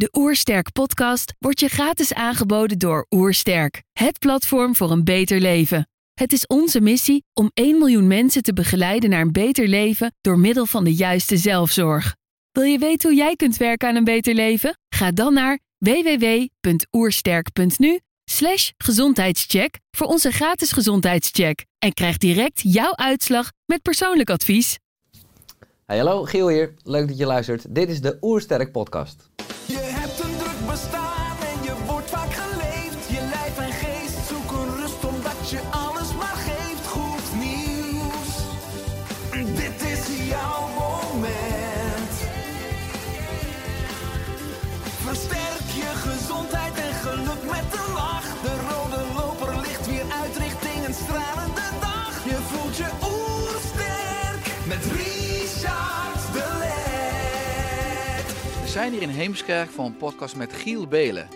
De Oersterk podcast wordt je gratis aangeboden door Oersterk, het platform voor een beter leven. Het is onze missie om 1 miljoen mensen te begeleiden naar een beter leven door middel van de juiste zelfzorg. Wil je weten hoe jij kunt werken aan een beter leven? Ga dan naar www.oersterk.nu slash gezondheidscheck voor onze gratis gezondheidscheck en krijg direct jouw uitslag met persoonlijk advies. Hallo, Giel hier. Leuk dat je luistert. Dit is de Oersterk podcast. Zijn hier in Heemskerk voor een podcast met Giel Belen.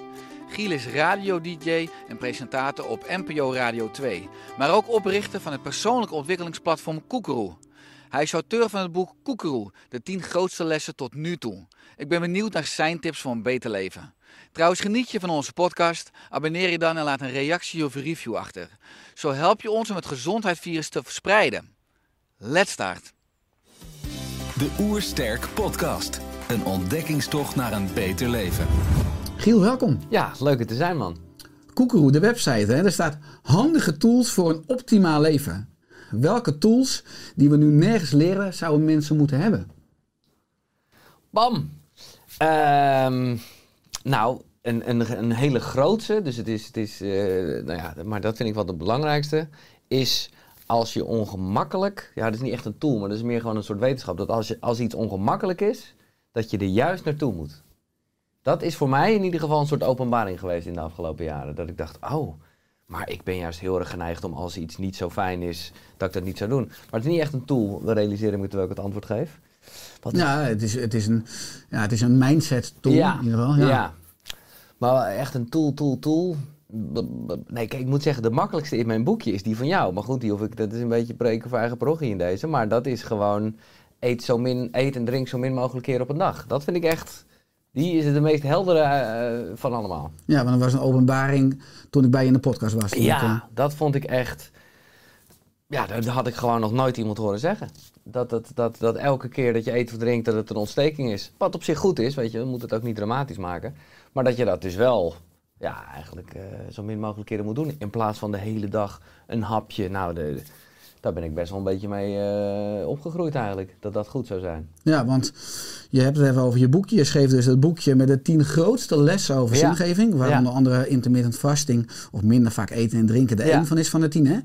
Giel is radio-dj en presentator op NPO Radio 2, maar ook oprichter van het persoonlijk ontwikkelingsplatform Koekeroe. Hij is auteur van het boek Koekeroe, de 10 grootste lessen tot nu toe. Ik ben benieuwd naar zijn tips voor een beter leven. Trouwens, geniet je van onze podcast? Abonneer je dan en laat een reactie of review achter. Zo help je ons om het gezondheidsvirus te verspreiden. Let's start! De Oersterk Podcast. Een ontdekkingstocht naar een beter leven. Giel, welkom. Ja, leuk het te zijn, man. Koekeroe, de website. Hè? Daar staat handige tools voor een optimaal leven. Welke tools die we nu nergens leren zouden mensen moeten hebben? Bam! Ehm, nou, een, een, een hele grootste, dus het is, het is eh, nou ja, maar dat vind ik wel het belangrijkste, is als je ongemakkelijk, ja, dat is niet echt een tool, maar dat is meer gewoon een soort wetenschap, dat als, je, als iets ongemakkelijk is, dat je er juist naartoe moet. Dat is voor mij in ieder geval een soort openbaring geweest in de afgelopen jaren. Dat ik dacht, oh, maar ik ben juist heel erg geneigd om als iets niet zo fijn is, dat ik dat niet zou doen. Maar het is niet echt een tool, we realiseren me terwijl ik het antwoord geef. Wat Ja, het is, het is, een, ja, het is een mindset tool ja, in ieder geval. Ja. Ja. Maar echt een tool, tool, tool. Nee, kijk, ik moet zeggen, de makkelijkste in mijn boekje is die van jou. Maar goed, die hoef ik, dat is een beetje preken voor eigen parochie in deze. Maar dat is gewoon, eet, zo min, eet en drink zo min mogelijk keer op een dag. Dat vind ik echt, die is de meest heldere eh, van allemaal. ja, want dat was een openbaring toen ik bij je in de podcast was. Ik, Ja, dat vond ik echt. Ja, dat had ik gewoon nog nooit iemand horen zeggen. Dat, dat, dat, dat elke keer dat je eet of drinkt, dat het een ontsteking is. Wat op zich goed is, weet je, we moeten het ook niet dramatisch maken. Maar dat je dat dus wel, ja, eigenlijk eh, zo min mogelijk keren moet doen. In plaats van de hele dag een hapje. Nou, de, daar ben ik best wel een beetje mee eh, opgegroeid eigenlijk. Dat dat goed zou zijn. ja, want je hebt het even over je boekje. Je schreef dus het boekje met de tien grootste lessen over Ja. zingeving. Waar Ja. onder andere intermittent fasting of minder vaak eten en drinken de Ja. één van is van de tien. Hè?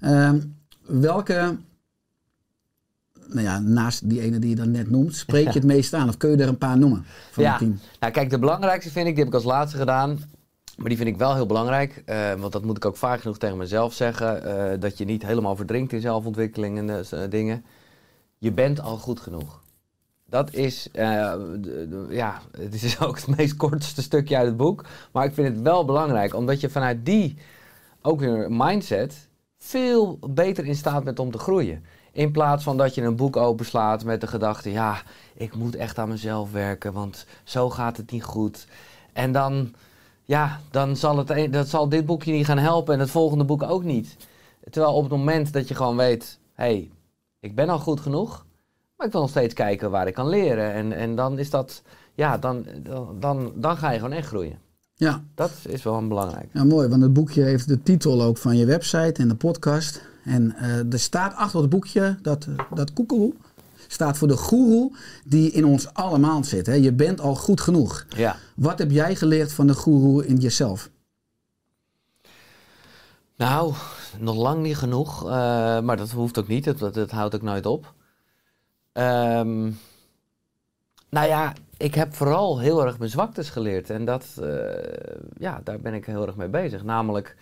Ehm, welke, nou ja, naast die ene die je dan net noemt, spreek je het meest aan? Of kun je er een paar noemen van ja, de tien? nou kijk, de belangrijkste vind ik, die heb ik als laatste gedaan. Maar die vind ik wel heel belangrijk, eh, want dat moet ik ook vaak genoeg tegen mezelf zeggen. eh, dat je niet helemaal verdrinkt in zelfontwikkeling en z- dingen. Je bent al goed genoeg. Dat is, ja, het is ook het meest kortste stukje uit het boek. Maar ik vind het wel belangrijk, omdat je vanuit die, ook weer mindset, veel beter in staat bent om te groeien. In plaats van dat je een boek openslaat met de gedachte, ja, ik moet echt aan mezelf werken, want zo gaat het niet goed. En dan, ja, dan zal, het, dat zal dit boekje niet gaan helpen en het volgende boek ook niet. Terwijl op het moment dat je gewoon weet, hé, hey, ik ben al goed genoeg, maar ik wil nog steeds kijken waar ik kan leren. En, en dan is dat, ja, dan, dan, dan, ga je gewoon echt groeien. Ja, Dat is wel belangrijk. Ja, mooi, want het boekje heeft de titel ook van je website en de podcast. En eh, er staat achter het boekje dat, eh, dat koekeroe staat voor de goeroe die in ons allemaal zit. Hè? Je bent al goed genoeg. Ja. Wat heb jij geleerd van de goeroe in jezelf? Nou, nog lang niet genoeg, eh, maar dat hoeft ook niet, dat, dat, dat houdt ook nooit op. Ehm, nou ja, ik heb vooral heel erg mijn zwaktes geleerd en dat, eh, ja, daar ben ik heel erg mee bezig. Namelijk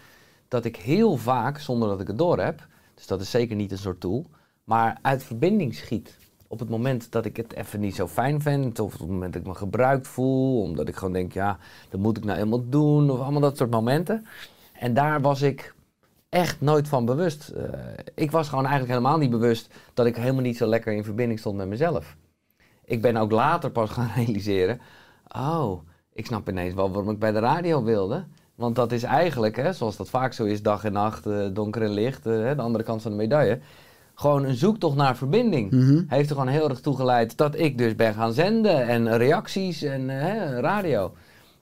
dat ik heel vaak, zonder dat ik het door heb, dus dat is zeker niet een soort tool, maar uit verbinding schiet. Op het moment dat ik het even niet zo fijn vind, of op het moment dat ik me gebruikt voel, omdat ik gewoon denk, ja, dat moet ik nou helemaal doen, of allemaal dat soort momenten. En daar was ik echt nooit van bewust. Eh, ik was gewoon eigenlijk helemaal niet bewust dat ik helemaal niet zo lekker in verbinding stond met mezelf. Ik ben ook later pas gaan realiseren, oh, ik snap ineens wel waarom ik bij de radio wilde. Want dat is eigenlijk, hè, zoals dat vaak zo is, dag en nacht, eh, donker en licht, eh, de andere kant van de medaille. Gewoon een zoektocht naar verbinding. Mhm. Heeft er gewoon heel erg toe geleid dat ik dus ben gaan zenden en reacties en eh, hè, radio.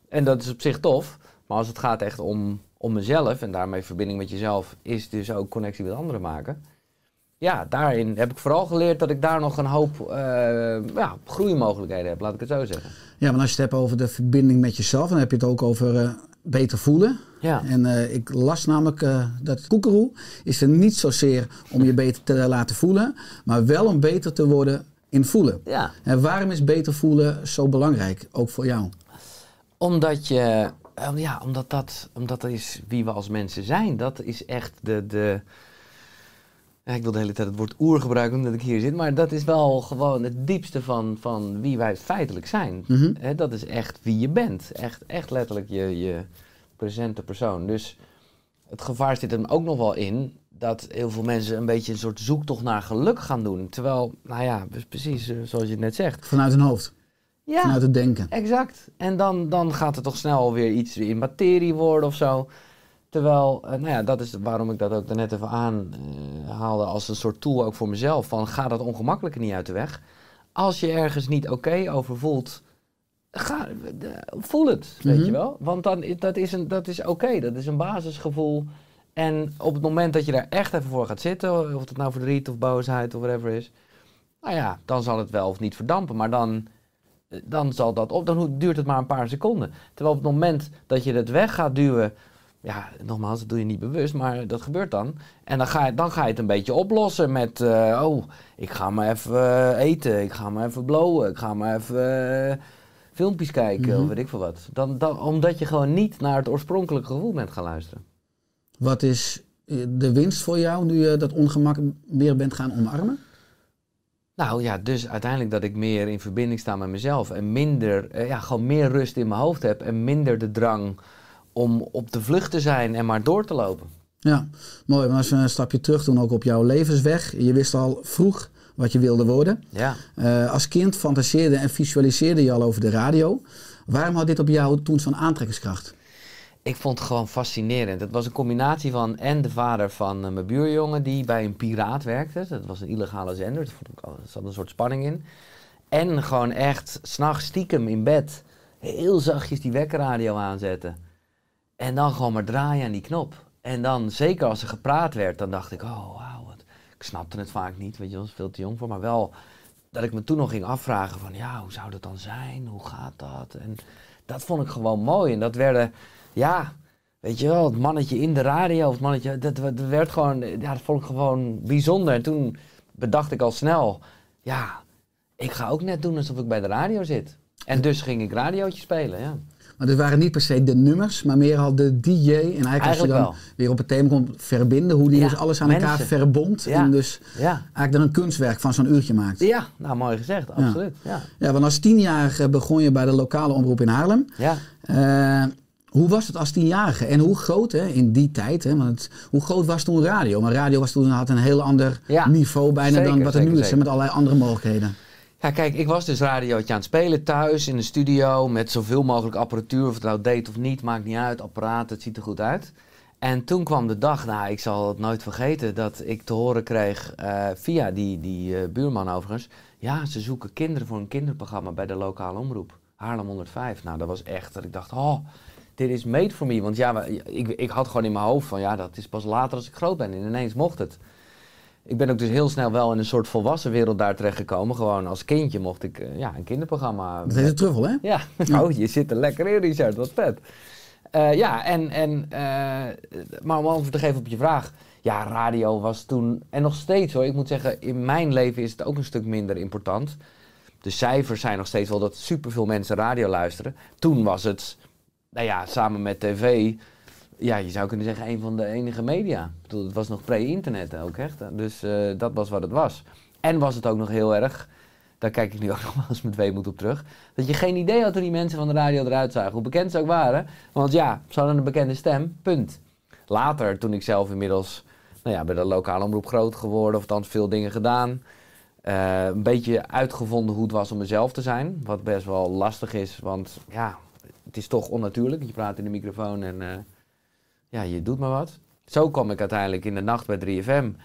En dat is op zich tof. Maar als het gaat echt om, om mezelf en daarmee verbinding met jezelf, is dus ook connectie met anderen maken. Ja, daarin heb ik vooral geleerd dat ik daar nog een hoop eh, ja, groeimogelijkheden heb, laat ik het zo zeggen. Ja, maar als je het hebt over de verbinding met jezelf, dan heb je het ook over eh, beter voelen. Ja. En eh, ik las namelijk eh, dat koekeroe is er niet zozeer om je beter te laten voelen, maar wel om beter te worden in voelen. Ja, En waarom is beter voelen zo belangrijk, ook voor jou? omdat je, eh, ja, omdat dat, omdat dat is wie we als mensen zijn. Dat is echt de, de ja, ik wil de hele tijd het woord oer gebruiken omdat ik hier zit, maar dat is wel gewoon het diepste van, van wie wij feitelijk zijn. Mhm. Dat is echt wie je bent. Echt, echt letterlijk je, je presente persoon. Dus het gevaar zit hem ook nog wel in dat heel veel mensen een beetje een soort zoektocht naar geluk gaan doen. Terwijl, nou ja, dus precies eh, zoals je het net zegt. Vanuit hun hoofd, Ja, vanuit het denken. exact. En dan, dan gaat het toch snel weer iets in materie worden of zo. Terwijl, eh, nou ja, dat is waarom ik dat ook daarnet even aanhaalde als een soort tool ook voor mezelf. Van ga dat ongemakkelijke niet uit de weg. Als je ergens niet oké over voelt, ga, de- voel het, weet Mhm. je wel. Want dan, dat is, een- dat is oké, dat is een basisgevoel. En op het moment dat je daar echt even voor gaat zitten, of het nou verdriet of boosheid of whatever is, nou ja, dan zal het wel of niet verdampen. Maar dan, dan zal dat op, dan duurt het maar een paar seconden. Terwijl op het moment dat je het weg gaat duwen, ja, nogmaals, dat doe je niet bewust, maar dat gebeurt dan. En dan ga je, dan ga je het een beetje oplossen met, eh, oh, ik ga maar even eh, eten, ik ga maar even blowen, ik ga maar even eh, filmpjes kijken Mhm. of weet ik veel wat. Dan, dan, omdat je gewoon niet naar het oorspronkelijke gevoel bent gaan luisteren. Wat is de winst voor jou nu je dat ongemak meer bent gaan omarmen? Nou ja, dus uiteindelijk dat ik meer in verbinding sta met mezelf en minder, ja, gewoon meer rust in mijn hoofd heb en minder de drang om op de vlucht te zijn en maar door te lopen. Ja, mooi. Maar als we een stapje terug doen, ook op jouw levensweg. Je wist al vroeg wat je wilde worden. Ja. Eh, als kind fantaseerde en visualiseerde je al over de radio. Waarom had dit op jou toen zo'n aantrekkingskracht? Ik vond het gewoon fascinerend. Het was een combinatie van en de vader van eh, mijn buurjongen die bij een piraat werkte. Dat was een illegale zender, er zat een soort spanning in. En gewoon echt s'nachts stiekem in bed heel zachtjes die wekkerradio aanzetten. En dan gewoon maar draaien aan die knop. En dan, zeker als er gepraat werd, dan dacht ik, oh wauw, ik snapte het vaak niet, weet je, was veel te jong voor. Maar wel dat ik me toen nog ging afvragen van, ja, hoe zou dat dan zijn? Hoe gaat dat? En dat vond ik gewoon mooi. En dat werden, ja, weet je wel, het mannetje in de radio, het mannetje, dat, dat werd gewoon, ja, dat vond ik gewoon bijzonder. En toen bedacht ik al snel, ja, ik ga ook net doen alsof ik bij de radio zit. En dus ging ik radiootje spelen, ja. Maar dit waren niet per se de nummers, maar meer al de DJ. En eigenlijk, als je dan wel. weer op het thema komt, verbinden. Hoe die Ja, dus alles aan elkaar verbond. Ja. En dus eigenlijk dan een kunstwerk van zo'n uurtje maakt. ja nou mooi gezegd, absoluut. Ja. Ja, want als tienjarige begon je bij de lokale omroep in Haarlem. Ja. Eh, hoe was het als tienjarige? En hoe groot hè, in die tijd? Hè, want het- hoe groot was toen radio? Maar radio was toen had een heel ander niveau bijna dan wat er nu is. Met allerlei andere mogelijkheden. Ja, kijk, ik was dus radiootje aan het spelen thuis in de studio met zoveel mogelijk apparatuur. Of het nou deed of niet, maakt niet uit. Apparaat, het ziet er goed uit. En toen kwam de dag, nou, ik zal het nooit vergeten, dat ik te horen kreeg eh, via die, die eh, buurman overigens. Ja, ze zoeken kinderen voor een kinderprogramma bij de lokale omroep. Haarlem 105. Nou, dat was echt dat ik dacht, oh, dit is made for me. Want ja, ik, ik had gewoon in mijn hoofd van, ja, dat is pas later als ik groot ben. En ineens mocht het. Ik ben ook dus heel snel wel in een soort volwassen wereld daar terechtgekomen. Gewoon als kindje mocht ik eh, ja, een kinderprogramma. Dat heet de truffel, hè? Ja, nou, je zit er lekker in, Richard. Wat vet. Eh, ja, en, en, eh, maar om antwoord te geven op je vraag. Ja, radio was toen, en nog steeds hoor. Ik moet zeggen, in mijn leven is het ook een stuk minder important. De cijfers zijn nog steeds wel dat superveel mensen radio luisteren. Toen was het, nou ja, samen met tv, ja, je zou kunnen zeggen een van de enige media. Ik bedoel, het was nog pre-internet ook echt. Dus eh, dat was wat het was. En was het ook nog heel erg, daar kijk ik nu ook nog wel eens met weemoed op terug, dat je geen idee had hoe die mensen van de radio eruit zagen. Hoe bekend ze ook waren. Want ja, ze hadden een bekende stem, punt. Later, toen ik zelf inmiddels nou ja, bij de lokale omroep groot geworden, of althans veel dingen gedaan. eh, een beetje uitgevonden hoe het was om mezelf te zijn. Wat best wel lastig is, want ja, het is toch onnatuurlijk. Je praat in de microfoon en eh, ja, je doet maar wat. Zo kwam ik uiteindelijk in de nacht bij 3FM.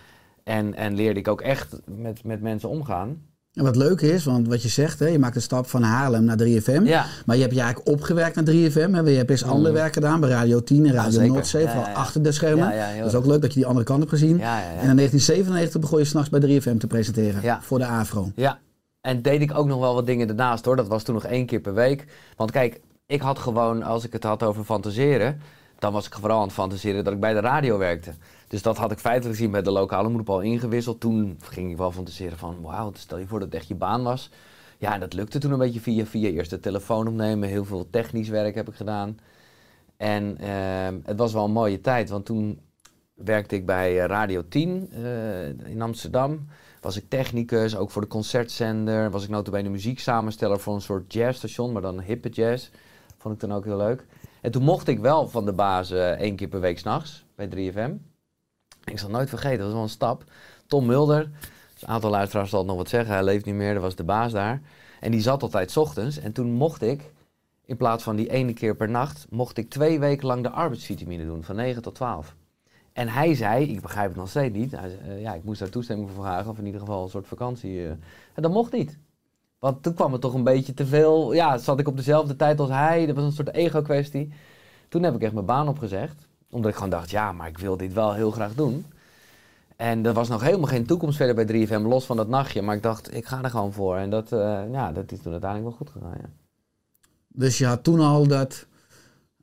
En, en leerde ik ook echt met, met mensen omgaan. En wat leuk is, want wat je zegt, hè, je maakt de stap van Haarlem naar 3FM. Ja. Maar je hebt je eigenlijk opgewerkt naar 3FM. Hè. Je hebt eerst ander werk gedaan bij Radio 10 en Radio zeker. Noordzee, Ja, vooral ja, ja. achter de schermen. Ja, ja, dat is ook leuk dat je die andere kant hebt gezien. Ja, ja, ja. En in 1997 begon je s'nachts bij 3FM te presenteren Ja. voor de AFRO. Ja, en deed ik ook nog wel wat dingen ernaast hoor. Dat was toen nog één keer per week. Want kijk, ik had gewoon, als ik het had over fantaseren, dan was ik vooral aan het fantaseren dat ik bij de radio werkte. Dus dat had ik feitelijk gezien bij de lokale omroep al ingewisseld. Toen ging ik wel fantaseren van, wauw, stel je voor dat het echt je baan was. Ja, en dat lukte toen een beetje via via. Eerst de telefoon opnemen, heel veel technisch werk heb ik gedaan. En ehm, het was wel een mooie tijd, want toen werkte ik bij eh, Radio 10 eh, in Amsterdam. Was ik technicus, ook voor de concertzender. Was ik notabene muzieksamensteller voor een soort jazzstation, maar dan hippe jazz. Vond ik dan ook heel leuk. En toen mocht ik wel van de baas eh, één keer per week s'nachts bij 3FM. Ik zal nooit vergeten, dat was wel een stap. Tom Mulder, dus een aantal luisteraars zal het nog wat zeggen, hij leeft niet meer, dat was de baas daar. En die zat altijd 's ochtends. En toen mocht ik, in plaats van die ene keer per nacht, mocht ik twee weken lang de arbeidsvitamine doen, van 9 tot 12. En hij zei, ik begrijp het nog steeds niet, hij eh, ja, ik moest daar toestemming voor vragen, of in ieder geval een soort vakantie. eh. En dat mocht niet. Want toen kwam het toch een beetje te veel, ja, zat ik op dezelfde tijd als hij, dat was een soort ego-kwestie. Toen heb ik echt mijn baan opgezegd, omdat ik gewoon dacht, ja, maar ik wil dit wel heel graag doen. En er was nog helemaal geen toekomst verder bij 3FM, los van dat nachtje. Maar ik dacht, ik ga er gewoon voor. En dat, eh, ja, dat is toen uiteindelijk wel goed gegaan, ja. Dus je had toen al dat,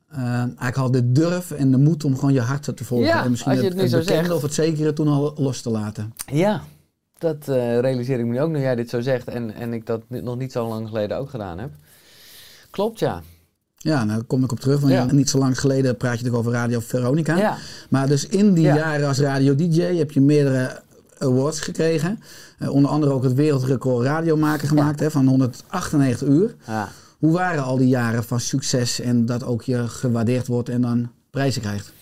eh, eigenlijk al de durf en de moed om gewoon je hart te volgen. Ja, en misschien als je het, het bekende zegt. of het zekere toen al los te laten. Ja, dat eh, realiseer ik me nu ook nu jij dit zo zegt. En, en ik dat nog niet zo lang geleden ook gedaan heb. Klopt, ja. Ja, nou, kom ik op terug. Want Ja. niet zo lang geleden praat je natuurlijk over Radio Veronica. Ja, Maar dus in die Ja. jaren als radio-dj heb je meerdere awards gekregen. Eh, onder andere ook het wereldrecord radiomaker gemaakt hè, van 198 uur. ja. Hoe waren al die jaren van succes en dat ook je gewaardeerd wordt en dan prijzen krijgt?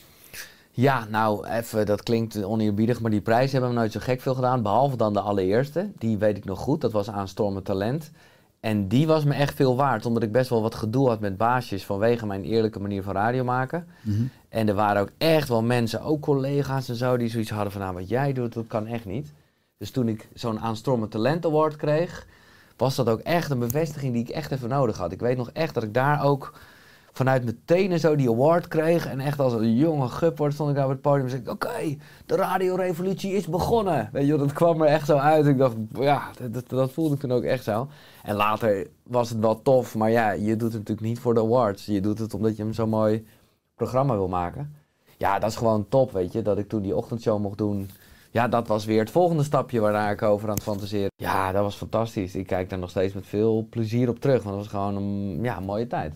Ja, nou, even, dat klinkt oneerbiedig, maar die prijzen hebben we nooit zo gek veel gedaan. Behalve dan de allereerste. Die weet ik nog goed. Dat was Aanstormend Talent. En die was me echt veel waard, omdat ik best wel wat gedoe had met baasjes vanwege mijn eerlijke manier van radio maken. En er waren ook echt wel mensen, ook collega's en zo, die zoiets hadden van, nou, wat jij doet, dat kan echt niet. Dus toen ik zo'n Aanstormend Talent Award kreeg, was dat ook echt een bevestiging die ik echt even nodig had. Ik weet nog echt dat ik daar ook vanuit mijn tenen zo die award kreeg. En echt als een jonge guppert stond ik daar op het podium en zei ik, oké, de radiorevolutie is begonnen. Weet je, dat kwam er echt zo uit. Ik dacht, ja, dat, dat, dat voelde ik toen ook echt zo. En later was het wel tof, maar ja, je doet het natuurlijk niet voor de awards. Je doet het omdat je hem zo'n mooi programma wil maken. Ja, dat is gewoon top, weet je, dat ik toen die ochtendshow mocht doen. Ja, dat was weer het volgende stapje waarna ik over aan het fantaseren. Ja, dat was fantastisch. Ik kijk daar nog steeds met veel plezier op terug, want het was gewoon een, ja, mooie tijd.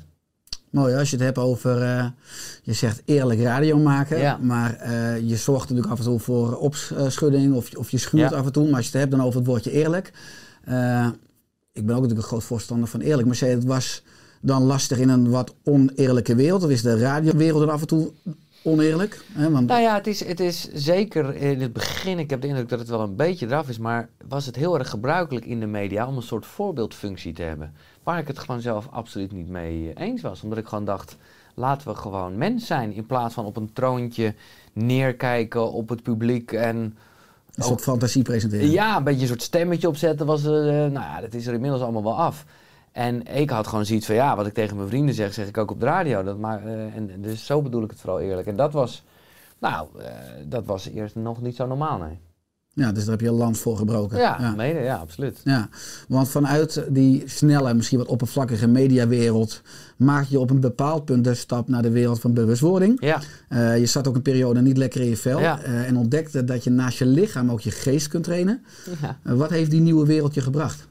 Mooi als je het hebt over, eh, je zegt eerlijk radio maken, Ja. maar eh, je zorgt natuurlijk af en toe voor opschudding of, of je schuurt Ja. af en toe. Maar als je het hebt dan over het woordje eerlijk. eh, ik ben ook natuurlijk een groot voorstander van eerlijk, maar zei het was dan lastig in een wat oneerlijke wereld. Of is de radiowereld dan af en toe oneerlijk? Hè? Want, Nou ja, het is, het is zeker in het begin, ik heb de indruk dat het wel een beetje eraf is, maar was het heel erg gebruikelijk in de media om een soort voorbeeldfunctie te hebben. Waar ik het gewoon zelf absoluut niet mee eh, eens was. Omdat ik gewoon dacht, laten we gewoon mens zijn in plaats van op een troontje neerkijken op het publiek en een soort fantasie presenteren. ja, een beetje een soort stemmetje opzetten was eh, nou ja, dat is er inmiddels allemaal wel af. En ik had gewoon zoiets van, ja, wat ik tegen mijn vrienden zeg, zeg ik ook op de radio. Dat maar, eh, en dus zo bedoel ik het vooral eerlijk. En dat was, nou, eh, dat was eerst nog niet zo normaal, nee. Ja, dus daar heb je een land voor gebroken. Ja, mede, ja, absoluut. Ja, want vanuit die snelle, misschien wat oppervlakkige mediawereld maak je op een bepaald punt de stap naar de wereld van bewustwording. Ja, Eh, je zat ook een periode niet lekker in je vel Ja. en ontdekte dat je naast je lichaam ook je geest kunt trainen. ja. Wat heeft die nieuwe wereld je gebracht?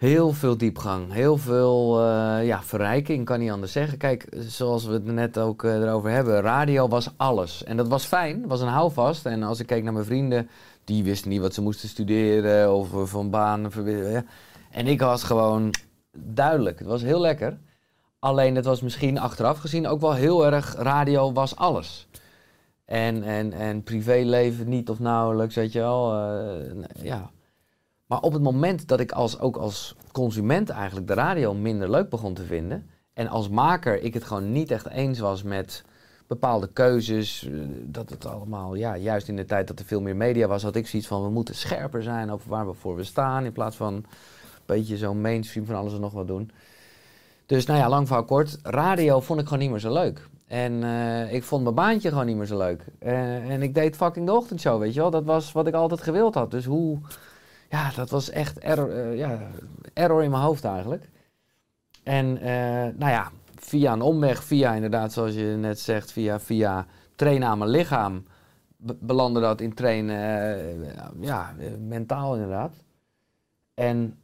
Heel veel diepgang, heel veel eh, ja, verrijking, kan niet anders zeggen. Kijk, zoals we het net ook eh, erover hebben, radio was alles. En dat was fijn, was een houvast. En als ik keek naar mijn vrienden, die wisten niet wat ze moesten studeren of eh, van baan. Ja. En ik was gewoon duidelijk, het was heel lekker. Alleen het was misschien achteraf gezien ook wel heel erg, radio was alles. En, en, en privéleven niet of nauwelijks, weet je wel. ja, maar op het moment dat ik als, ook als consument eigenlijk de radio minder leuk begon te vinden. En als maker ik het gewoon niet echt eens was met bepaalde keuzes. eh, Dat het allemaal, ja, juist in de tijd dat er veel meer media was, had ik zoiets van we moeten scherper zijn over waar we voor we staan. In plaats van een beetje zo'n mainstream van alles en nog wat doen. Dus nou ja, lang verhaal kort. Radio vond ik gewoon niet meer zo leuk. En eh, ik vond mijn baantje gewoon niet meer zo leuk. Eh, en ik deed fucking de ochtendshow, weet je wel. Dat was wat ik altijd gewild had. Dus hoe... Ja, dat was echt error, eh, ja, error in mijn hoofd eigenlijk. En eh, nou ja, via een omweg, via inderdaad, zoals je net zegt, via, via trainen aan mijn lichaam, be- belandde dat in trainen, eh, ja, mentaal inderdaad. En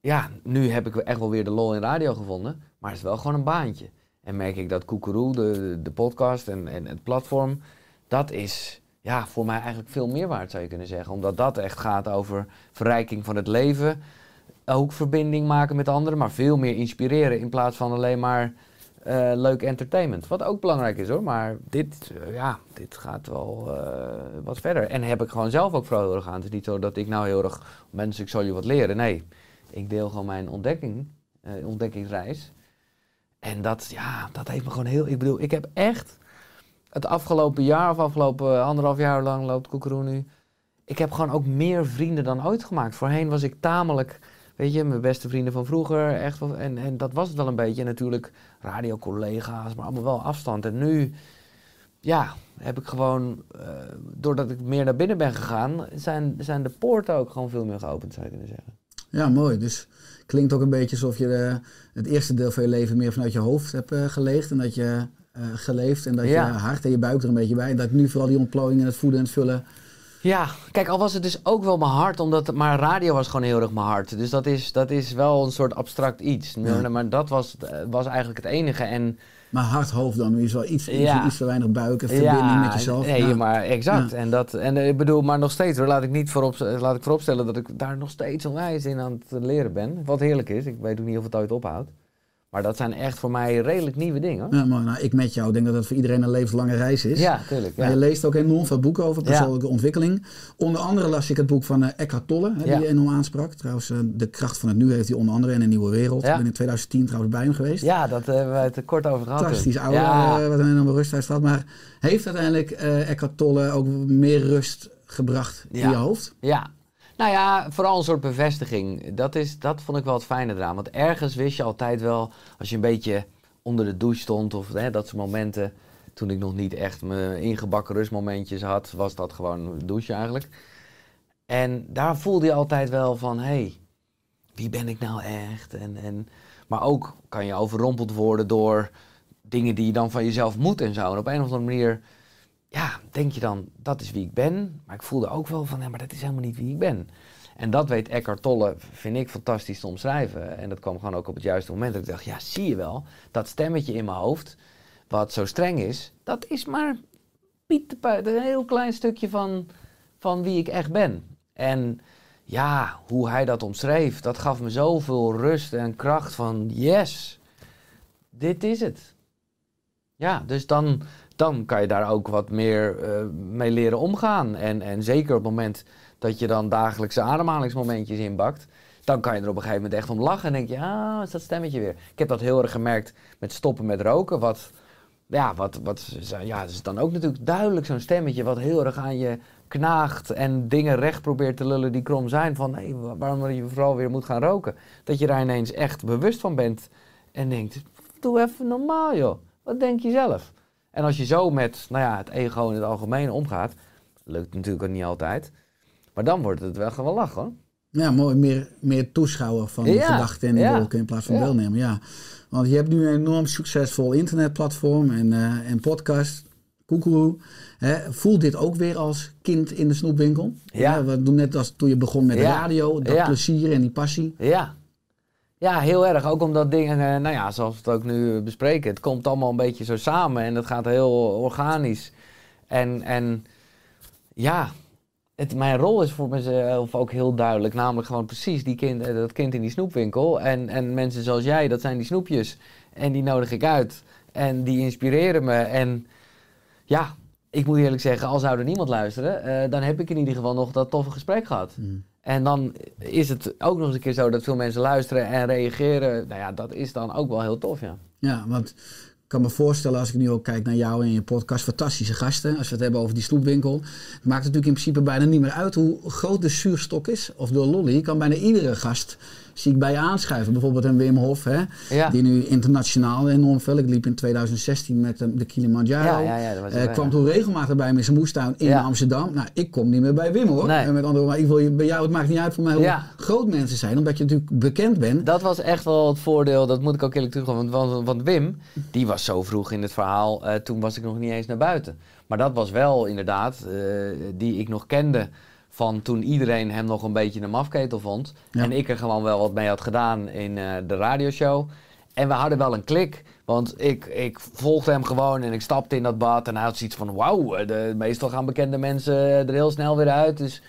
ja, nu heb ik echt wel weer de lol in radio gevonden, maar het is wel gewoon een baantje. En merk ik dat Koekeroe, de, de podcast en, en het platform, dat is ja, voor mij eigenlijk veel meer waard zou je kunnen zeggen. Omdat dat echt gaat over verrijking van het leven, ook verbinding maken met anderen, maar veel meer inspireren in plaats van alleen maar eh, leuk entertainment. Wat ook belangrijk is hoor, maar dit, eh, ja, dit gaat wel eh, wat verder. En heb ik gewoon zelf ook erg aan. Het is niet zo dat ik nou heel erg, mensen, ik zal je wat leren. Nee, ik deel gewoon mijn ontdekking, ontdekkingsreis. En dat, ja, dat heeft me gewoon heel, ik bedoel, ik heb echt het afgelopen jaar of afgelopen anderhalf jaar lang loopt Koekeroe nu. Ik heb gewoon ook meer vrienden dan ooit gemaakt. Voorheen was ik tamelijk, weet je, mijn beste vrienden van vroeger. Echt, en, en dat was het wel een beetje. Natuurlijk radiocollega's, maar allemaal wel afstand. En nu, ja, heb ik gewoon, eh, doordat ik meer naar binnen ben gegaan, zijn, zijn de poorten ook gewoon veel meer geopend, zou je kunnen zeggen. Ja, mooi. Dus klinkt ook een beetje alsof je eh, het eerste deel van je leven meer vanuit je hoofd hebt eh, geleefd. En dat je eh, geleefd en dat Ja. je hart en je buik er een beetje bij. En dat nu vooral die ontplooiing en het voeden en het vullen. Ja, kijk, al was het dus ook wel mijn hart, omdat, maar radio was gewoon heel erg mijn hart. Dus dat is, dat is wel een soort abstract iets. Ja. Maar dat was, was eigenlijk het enige. En Maar hart, hoofd dan. Is wel iets, iets, Ja. iets te weinig buik en verbinding met jezelf. Nee, Ja. maar exact. En, dat, en eh, ik bedoel, maar nog steeds hoor, laat ik, niet voorop, laat ik vooropstellen dat ik daar nog steeds onwijs in aan het leren ben. Wat heerlijk is. Ik weet ook niet of het ooit ophoudt. Maar dat zijn echt voor mij redelijk nieuwe dingen. Ja, maar nou, ik met jou ik denk dat dat voor iedereen een levenslange reis is. Ja, tuurlijk. Maar Ja. je leest ook enorm veel boeken over Ja. persoonlijke ontwikkeling. Onder andere las ik het boek van eh, Eckhart Tolle, hè, Ja. die je enorm aansprak. Trouwens, eh, De kracht van het nu heeft hij onder andere in een nieuwe wereld. Ik ben in 2010 trouwens bij hem geweest. ja, dat hebben we het kort over gehad. Fantastisch toen. oude, eh, wat een enorme rust uitstraalt. Maar heeft uiteindelijk Eckhart Tolle ook meer rust gebracht in je hoofd? Ja. Nou ja, vooral een soort bevestiging. Dat, is, dat vond ik wel het fijne eraan. Want ergens wist je altijd wel, als je een beetje onder de douche stond of hè, dat soort momenten. Toen ik nog niet echt mijn ingebakken rustmomentjes had, was dat gewoon douchen eigenlijk. En daar voelde je altijd wel van, hé, hey, wie ben ik nou echt? En, en, maar ook kan je overrompeld worden door dingen die je dan van jezelf moet en zo. En op een of andere manier ja, denk je dan, dat is wie ik ben. Maar ik voelde ook wel van, ja, maar dat is helemaal niet wie ik ben. En dat weet Eckhart Tolle, vind ik fantastisch te omschrijven. En dat kwam gewoon ook op het juiste moment. Dat ik dacht, ja, zie je wel, dat stemmetje in mijn hoofd, wat zo streng is, dat is maar pietepuit, een heel klein stukje van, van wie ik echt ben. En ja, hoe hij dat omschreef, dat gaf me zoveel rust en kracht van, yes, dit is het. Ja, dus dan, dan kan je daar ook wat meer eh, mee leren omgaan. En, en zeker op het moment dat je dan dagelijkse ademhalingsmomentjes inbakt, dan kan je er op een gegeven moment echt om lachen en denk je, ah, is dat stemmetje weer. Ik heb dat heel erg gemerkt met stoppen met roken, wat, ja, wat, wat, ja, dat is dan ook natuurlijk duidelijk zo'n stemmetje wat heel erg aan je knaagt en dingen recht probeert te lullen die krom zijn van, hé, wa- waarom je vooral weer moet gaan roken. Dat je daar ineens echt bewust van bent en denkt, doe even normaal joh, wat denk je zelf? En als je zo met nou ja, het ego in het algemeen omgaat, lukt natuurlijk ook niet altijd. Maar dan wordt het wel gewoon lachen hoor. Ja, mooi. Meer, meer toeschouwer van Ja, gedachten en ja, wolken in plaats van ja. deelnemer. Ja. Want je hebt nu een enorm succesvol internetplatform en, eh, en podcast. Koekeroe. Hè, voelt dit ook weer als kind in de snoepwinkel? Ja. we doen net als toen je begon met de radio, dat plezier en die passie. Ja. Ja, heel erg. Ook omdat dingen, eh, nou ja, zoals we het ook nu bespreken, het komt allemaal een beetje zo samen en het gaat heel organisch. En, en ja, het, mijn rol is voor mezelf ook heel duidelijk. Namelijk gewoon precies die kind, eh, dat kind in die snoepwinkel. En, en mensen zoals jij, dat zijn die snoepjes. En die nodig ik uit. En die inspireren me. En ja, ik moet eerlijk zeggen, al zou er niemand luisteren, eh, dan heb ik in ieder geval nog dat toffe gesprek gehad. Mm. En dan is het ook nog eens een keer zo dat veel mensen luisteren en reageren. Nou ja, dat is dan ook wel heel tof, ja. Ja, want ik kan me voorstellen als ik nu ook kijk naar jou en je podcast, fantastische gasten. Als we het hebben over die snoepwinkel. Het maakt natuurlijk in principe bijna niet meer uit hoe groot de zuurstok is. Of de lolly. Kan bijna iedere gast zie ik bij je aanschuiven. Bijvoorbeeld een Wim Hof, hè, Ja. die nu internationaal enorm veel. Ik liep in 2016 met de, de Kilimanjaro. Ja, ja, ja, dat was Eh, kwam toen regelmatig bij me in zijn moestuin in. Amsterdam. Nou, ik kom niet meer bij Wim hoor. Nee. En met andere woorden, ik wil je, bij jou, het maakt niet uit voor mij hoe groot mensen zijn. Omdat je natuurlijk bekend bent. Dat was echt wel het voordeel, dat moet ik ook eerlijk toegeven. Want, want, want Wim, die was zo vroeg in het verhaal, eh, toen was ik nog niet eens naar buiten. Maar dat was wel inderdaad, eh, die ik nog kende van toen iedereen hem nog een beetje een mafketel vond. Ja. En ik er gewoon wel wat mee had gedaan in eh, de radioshow. En we hadden wel een klik, want ik, ik volgde hem gewoon en ik stapte in dat bad. En hij had zoiets van, wauw, eh, de- meestal gaan bekende mensen er heel snel weer uit. Dus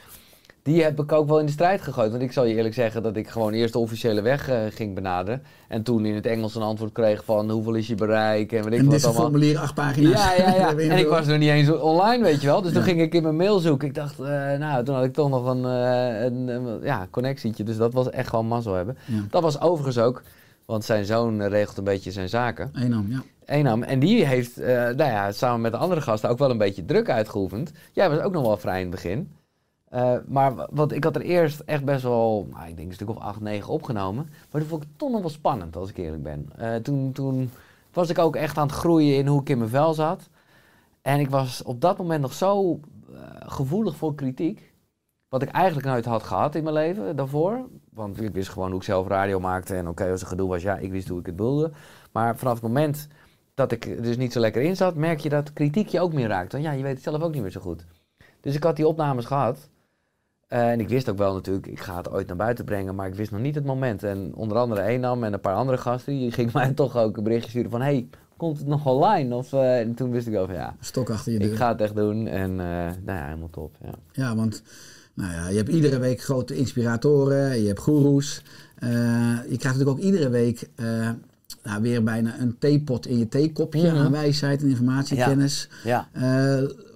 die heb ik ook wel in de strijd gegooid. Want ik zal je eerlijk zeggen dat ik gewoon eerst de officiële weg eh, ging benaderen. En toen in het Engels een antwoord kreeg van hoeveel is je bereik en weet ik En wat dit allemaal. formulier, acht pagina's. Ja, ja, ja. En ik was nog niet eens online, weet je wel. Dus toen ging ik in mijn mail zoeken. Ik dacht, eh, nou, toen had ik toch nog een, eh, een, een ja, connectietje. Dus dat was echt gewoon mazzel hebben. Ja. Dat was overigens ook, want zijn zoon regelt een beetje zijn zaken. Eenam, ja. Eenam. En die heeft, nou ja, samen met de andere gasten ook wel een beetje druk uitgeoefend. Jij was ook nog wel vrij in het begin. Eh, maar w- want ik had er eerst echt best wel, nou, ik denk een stuk of acht, negen opgenomen. Maar toen vond ik het toch nog wel spannend, als ik eerlijk ben. Eh, toen, toen was ik ook echt aan het groeien in hoe ik in mijn vel zat. En ik was op dat moment nog zo eh, gevoelig voor kritiek. Wat ik eigenlijk nooit had gehad in mijn leven daarvoor. Want ik wist gewoon hoe ik zelf radio maakte. En oké, als er gedoe was, ja, ik wist hoe ik het bedoelde. Maar vanaf het moment dat ik er dus niet zo lekker in zat, merk je dat kritiek je ook meer raakt. Want ja, je weet het zelf ook niet meer zo goed. Dus ik had die opnames gehad. En ik wist ook wel natuurlijk, ik ga het ooit naar buiten brengen, maar ik wist nog niet het moment. En onder andere Enam en een paar andere gasten, die gingen mij toch ook een berichtje sturen van... hey, komt het nog online? Of, eh, en toen wist ik wel van ja, Stok achter je deur. ik ga het echt doen. En eh, nou ja, helemaal top. Ja. Ja, want nou ja, je hebt iedere week grote inspiratoren, je hebt goeroes. Eh, je krijgt natuurlijk ook iedere week nou, weer bijna een theepot in je theekopje Mhm. aan wijsheid en informatie, Ja.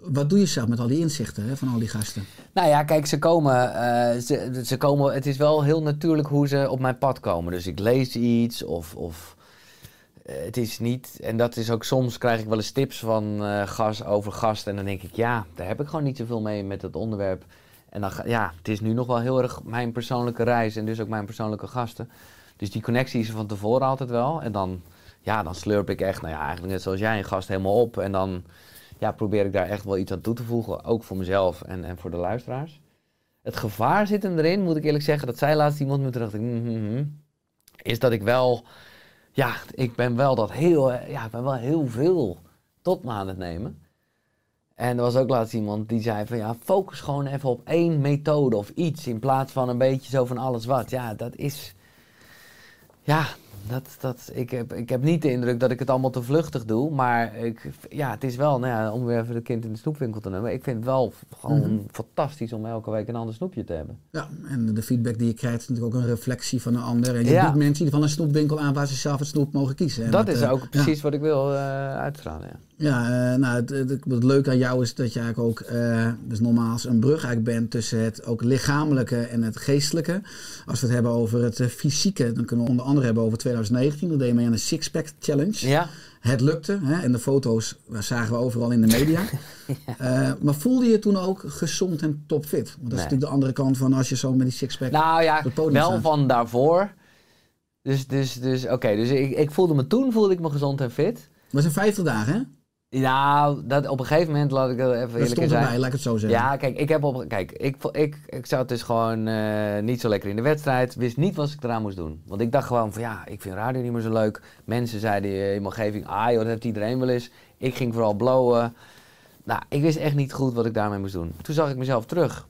wat doe je zelf met al die inzichten hè, van al die gasten? Nou ja, kijk, ze komen, eh, ze, ze komen. Het is wel heel natuurlijk hoe ze op mijn pad komen. Dus ik lees iets of. of eh, het is niet. En dat is ook soms krijg ik wel eens tips van eh gas over gast. En dan denk ik, ja, daar heb ik gewoon niet zoveel mee met het onderwerp. En dan, ja, het is nu nog wel heel erg mijn persoonlijke reis en dus ook mijn persoonlijke gasten. Dus die connectie is er van tevoren altijd wel. En dan, ja, dan slurp ik echt, nou ja, eigenlijk net zoals jij, een gast helemaal op. En dan ja, probeer ik daar echt wel iets aan toe te voegen. Ook voor mezelf en, en voor de luisteraars. Het gevaar zit hem erin, moet ik eerlijk zeggen. Dat zei laatst iemand me terug. mhm, mhm. Is dat ik wel, ja, ik ben wel dat heel, eh, ja, ik ben wel heel veel tot me aan het nemen. En er was ook laatst iemand die zei van ja, focus gewoon even op één methode of iets in plaats van een beetje zo van alles wat. Ja, dat is, ja, dat, dat, ik, heb, ik heb niet de indruk dat ik het allemaal te vluchtig doe, maar ik, ja, het is wel, nou ja, om weer even het kind in de snoepwinkel te nemen. Ik vind het wel gewoon Mhm. fantastisch om elke week een ander snoepje te hebben. Ja, en de feedback die je krijgt is natuurlijk ook een reflectie van een ander. En je Ja. biedt mensen van een snoepwinkel aan waar ze zelf het snoep mogen kiezen. En dat is eh, ook precies wat ik wil eh, uitstralen. Ja. Ja, eh, nou, het, het, het leuke aan jou is dat je eigenlijk ook, eh, dus nogmaals, een brug eigenlijk bent tussen het ook lichamelijke en het geestelijke. Als we het hebben over het fysieke, dan kunnen we onder andere hebben over 2019. Dan deed je mee aan de Sixpack Challenge. ja, Het lukte hè, en de foto's zagen we overal in de media. Eh, maar voelde je toen ook gezond en topfit? Want dat is natuurlijk de andere kant van als je zo met die Sixpack... Nou ja, op het podium wel staat. van daarvoor. Dus, dus, dus oké, dus ik, ik voelde me toen voelde ik me gezond en fit. Dat zijn 50 dagen, hè? Nou, dat, op een gegeven moment, laat ik dat even Dat eerlijk stond zijn. laat ik het zo zeggen. Ja, kijk, ik heb op, kijk, ik, ik, ik zat dus gewoon eh, niet zo lekker in de wedstrijd. Wist niet wat ik eraan moest doen. Want ik dacht gewoon van ja, ik vind radio niet meer zo leuk. Mensen zeiden in mijn omgeving, ah joh, dat heeft iedereen wel eens. Ik ging vooral blowen. Nou, ik wist echt niet goed wat ik daarmee moest doen. Toen zag ik mezelf terug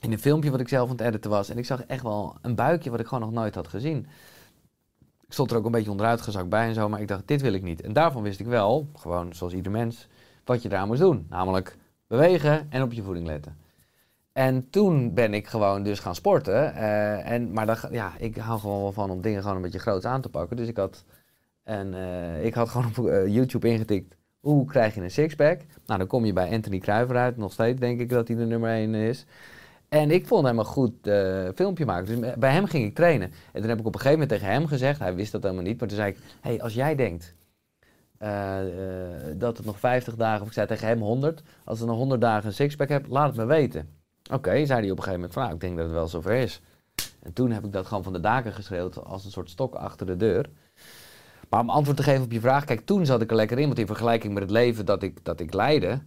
in een filmpje wat ik zelf aan het editen was. En ik zag echt wel een buikje wat ik gewoon nog nooit had gezien. Ik stond er ook een beetje onderuit gezakt bij en zo, maar ik dacht, dit wil ik niet. En daarvan wist ik wel, gewoon zoals ieder mens, wat je eraan moest doen. Namelijk bewegen en op je voeding letten. En toen ben ik gewoon dus gaan sporten. eh, en, maar ja, ik hou gewoon wel van om dingen gewoon een beetje groot aan te pakken. Dus ik had, en, eh, ik had gewoon op eh, YouTube ingetikt, hoe krijg je een sixpack? Nou, dan kom je bij Anthony Kruiver uit. Nog steeds denk ik dat hij de nummer 1 is. En ik vond hem een goed eh, filmpje maken. Dus bij hem ging ik trainen. En toen heb ik op een gegeven moment tegen hem gezegd, hij wist dat helemaal niet, maar toen zei ik, hey, als jij denkt eh, eh, dat het nog 50 dagen, of ik zei tegen hem 100, als ik nog 100 dagen een sixpack heb, laat het me weten. Oké, zei hij op een gegeven moment van, nou, ik denk dat het wel zover is. En toen heb ik dat gewoon van de daken geschreeuwd als een soort stok achter de deur. Maar om antwoord te geven op je vraag, kijk, toen zat ik er lekker in, want in vergelijking met het leven dat ik, dat ik leidde,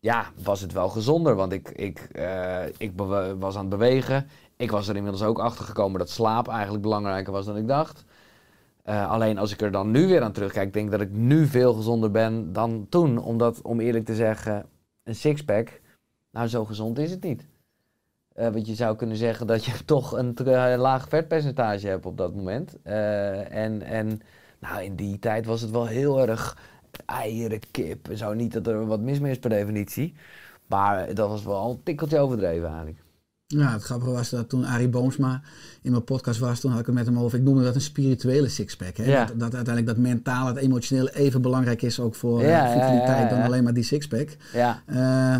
ja, was het wel gezonder. Want ik, ik, eh, ik was aan het bewegen. Ik was er inmiddels ook achter gekomen dat slaap eigenlijk belangrijker was dan ik dacht. Eh, alleen als ik er dan nu weer aan terugkijk, denk ik dat ik nu veel gezonder ben dan toen. Omdat, om eerlijk te zeggen, een sixpack, nou zo gezond is het niet. Eh, want je zou kunnen zeggen dat je toch een laag vetpercentage hebt op dat moment. En, en nou, in die tijd was het wel heel erg eieren, kip en zo. Niet dat er wat mis mee is per definitie. Maar dat was wel een tikkeltje overdreven eigenlijk. Ja, het grappige was dat toen Arie Boomsma in mijn podcast was, toen had ik het met hem over, ik noemde dat een spirituele sixpack. Hè? Ja. Dat, dat uiteindelijk dat mentale, het emotionele even belangrijk is ook voor Ja, eh, ja, vitaliteit ja, dan alleen maar die sixpack. Ja, Eh,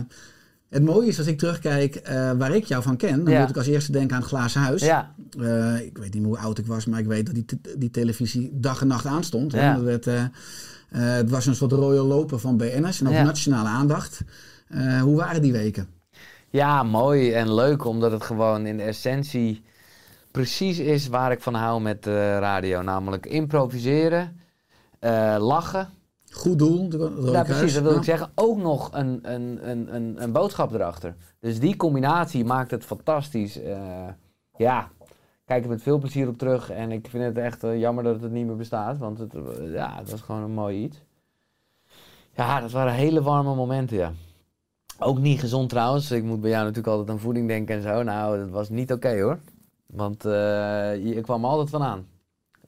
het mooie is als ik terugkijk eh, waar ik jou van ken, dan moet ik als eerste denken aan het glazen huis. ja, ik weet niet hoe oud ik was, maar ik weet dat die, die televisie dag en nacht aanstond. hè. Ja. Dat werd, het was een soort rode loper van BN'ers en ook Ja. nationale aandacht. Eh, hoe waren die weken? ja, mooi en leuk omdat het gewoon in de essentie precies is waar ik van hou met de radio. Namelijk improviseren, eh, lachen. Goed doel, de Ja, precies, dat wil Ja. ik zeggen. Ook nog een, een, een, een, een boodschap erachter. Dus die combinatie maakt het fantastisch. Eh, ja, kijk er met veel plezier op terug. En ik vind het echt eh, jammer dat het niet meer bestaat. Want het, eh, ja, het was gewoon een mooi iets. Ja, dat waren hele warme momenten, ja. Ook niet gezond trouwens. Ik moet bij jou natuurlijk altijd aan voeding denken en zo. Nou, dat was niet oké hoor. Want eh, je, je kwam er altijd van aan.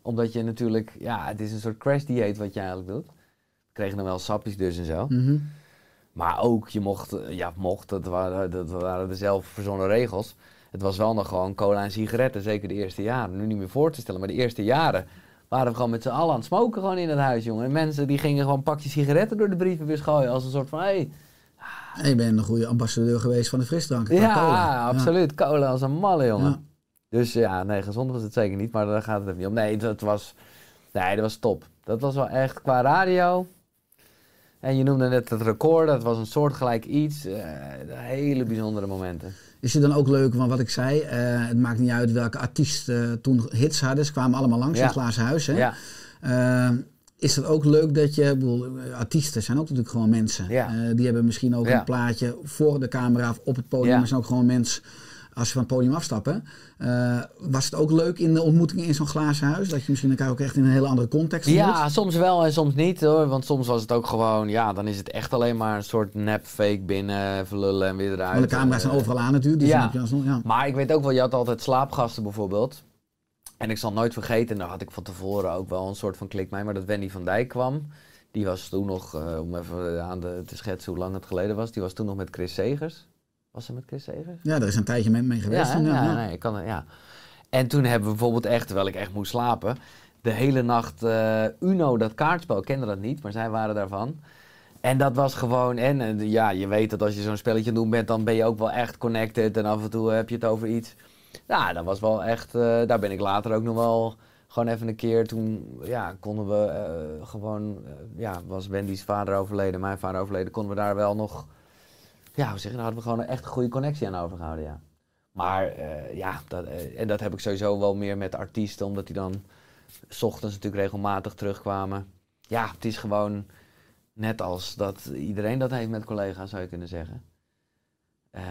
Omdat je natuurlijk, ja, het is een soort crash dieet wat je eigenlijk doet. We kregen dan wel sapjes dus en zo. Mhm. Maar ook, je mocht, ja, mocht, dat waren, dat waren de zelf verzonnen regels. Het was wel nog gewoon cola en sigaretten, zeker de eerste jaren. Nu niet meer voor te stellen, maar de eerste jaren waren we gewoon met z'n allen aan het smoken gewoon in het huis, jongen. En mensen die gingen gewoon pakjes sigaretten door de brievenbus gooien als een soort van, hé, En je bent een goede ambassadeur geweest van de frisdrank. ja, cola. absoluut, cola als een malle, jongen. Ja. Dus ja, nee, gezond was het zeker niet, maar daar gaat het even niet om. Nee, dat was, nee, dat was top. Dat was wel echt qua radio. En je noemde net het record, dat was een soortgelijk iets. eh, hele bijzondere momenten. Is het dan ook leuk, want wat ik zei, eh, het maakt niet uit welke artiest eh, toen hits hadden. Ze kwamen allemaal langs Ja. in het glazen huis. Hè? Ja, Eh, is het ook leuk dat je, bedoel, artiesten zijn ook natuurlijk gewoon mensen. Ja. Die hebben misschien ook een plaatje voor de camera of op het podium, maar zijn ook gewoon mensen als ze van het podium afstappen. Eh, was het ook leuk in de ontmoetingen in zo'n glazen huis? Dat je misschien elkaar ook echt in een hele andere context ja, ontmoet? soms wel en soms niet hoor. Want soms was het ook gewoon, ja, dan is het echt alleen maar een soort nep fake binnen, verlullen en weer eruit. Want de camera's zijn Eh, overal aan natuurlijk. Dus ja. dan heb je alsnog, ja. Maar ik weet ook wel, je had altijd slaapgasten bijvoorbeeld. En ik zal nooit vergeten, en daar had ik van tevoren ook wel een soort van klik mee, maar dat Wendy van Dijk kwam. Die was toen nog, eh, om even aan de, te schetsen hoe lang het geleden was, die was toen nog met Chris Segers. Was ze met Chris Segers? ja, daar is een tijdje mee, mee geweest. Ja, ja, ja, ja. Nee, ik kan, ja. En toen hebben we bijvoorbeeld echt, terwijl ik echt moest slapen, de hele nacht eh, Uno, dat kaartspel, ik kende dat niet, maar zij waren daarvan. En dat was gewoon, en ja, je weet dat als je zo'n spelletje aan het doen bent, dan ben je ook wel echt connected en af en toe heb je het over iets. Ja, dat was wel echt, eh, daar ben ik later ook nog wel gewoon even een keer, toen ja, konden we eh, gewoon, ja, was Wendy's vader overleden, mijn vader overleden, konden we daar wel nog, ja, hoe zeg je, daar hadden we gewoon echt een goede connectie aan overgehouden, ja. Maar eh, ja, dat, eh, en dat heb ik sowieso wel meer met artiesten, omdat die dan s ochtends natuurlijk regelmatig terugkwamen. Ja, het is gewoon net als dat iedereen dat heeft met collega's, zou je kunnen zeggen. Eh,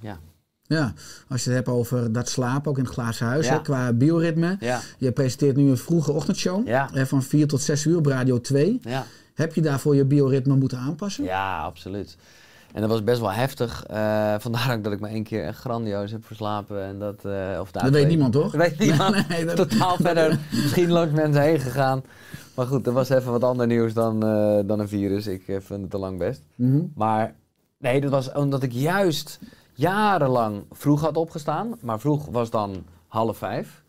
ja. Ja, als je het hebt over dat slapen, ook in het glazen huis, Ja. hè, qua bioritme. Ja, Je presenteert nu een vroege ochtendshow Ja. hè, van 4 tot 6 uur op Radio 2. ja. Heb je daarvoor je bioritme moeten aanpassen? Ja, absoluut. En dat was best wel heftig. Eh, vandaar ook dat ik me één keer echt grandioos heb verslapen. En dat, eh, of Dat weet niemand, toch? Dat weet niemand. Nee, dat- Totaal verder misschien langs mensen heen gegaan. Maar goed, er was even wat ander nieuws dan, eh, dan een virus. Ik vind het te lang best. Mhm. Maar nee, dat was omdat ik juist jarenlang vroeg had opgestaan. Maar vroeg was dan half vijf.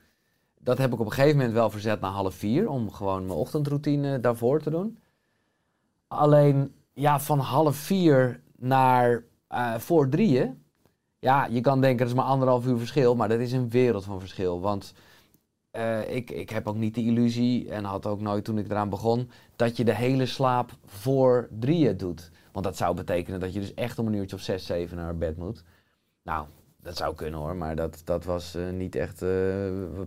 Dat heb ik op een gegeven moment wel verzet naar half vier. Om gewoon mijn ochtendroutine daarvoor te doen. Alleen, ja, van half vier naar eh, voor drieën. Ja, je kan denken dat is maar anderhalf uur verschil, maar dat is een wereld van verschil. Want eh, ik, ik heb ook niet de illusie, en had ook nooit toen ik eraan begon, dat je de hele slaap voor drieën doet. Want dat zou betekenen dat je dus echt om een uurtje of zes, zeven naar bed moet. Nou, dat zou kunnen hoor, maar dat, dat was eh, niet echt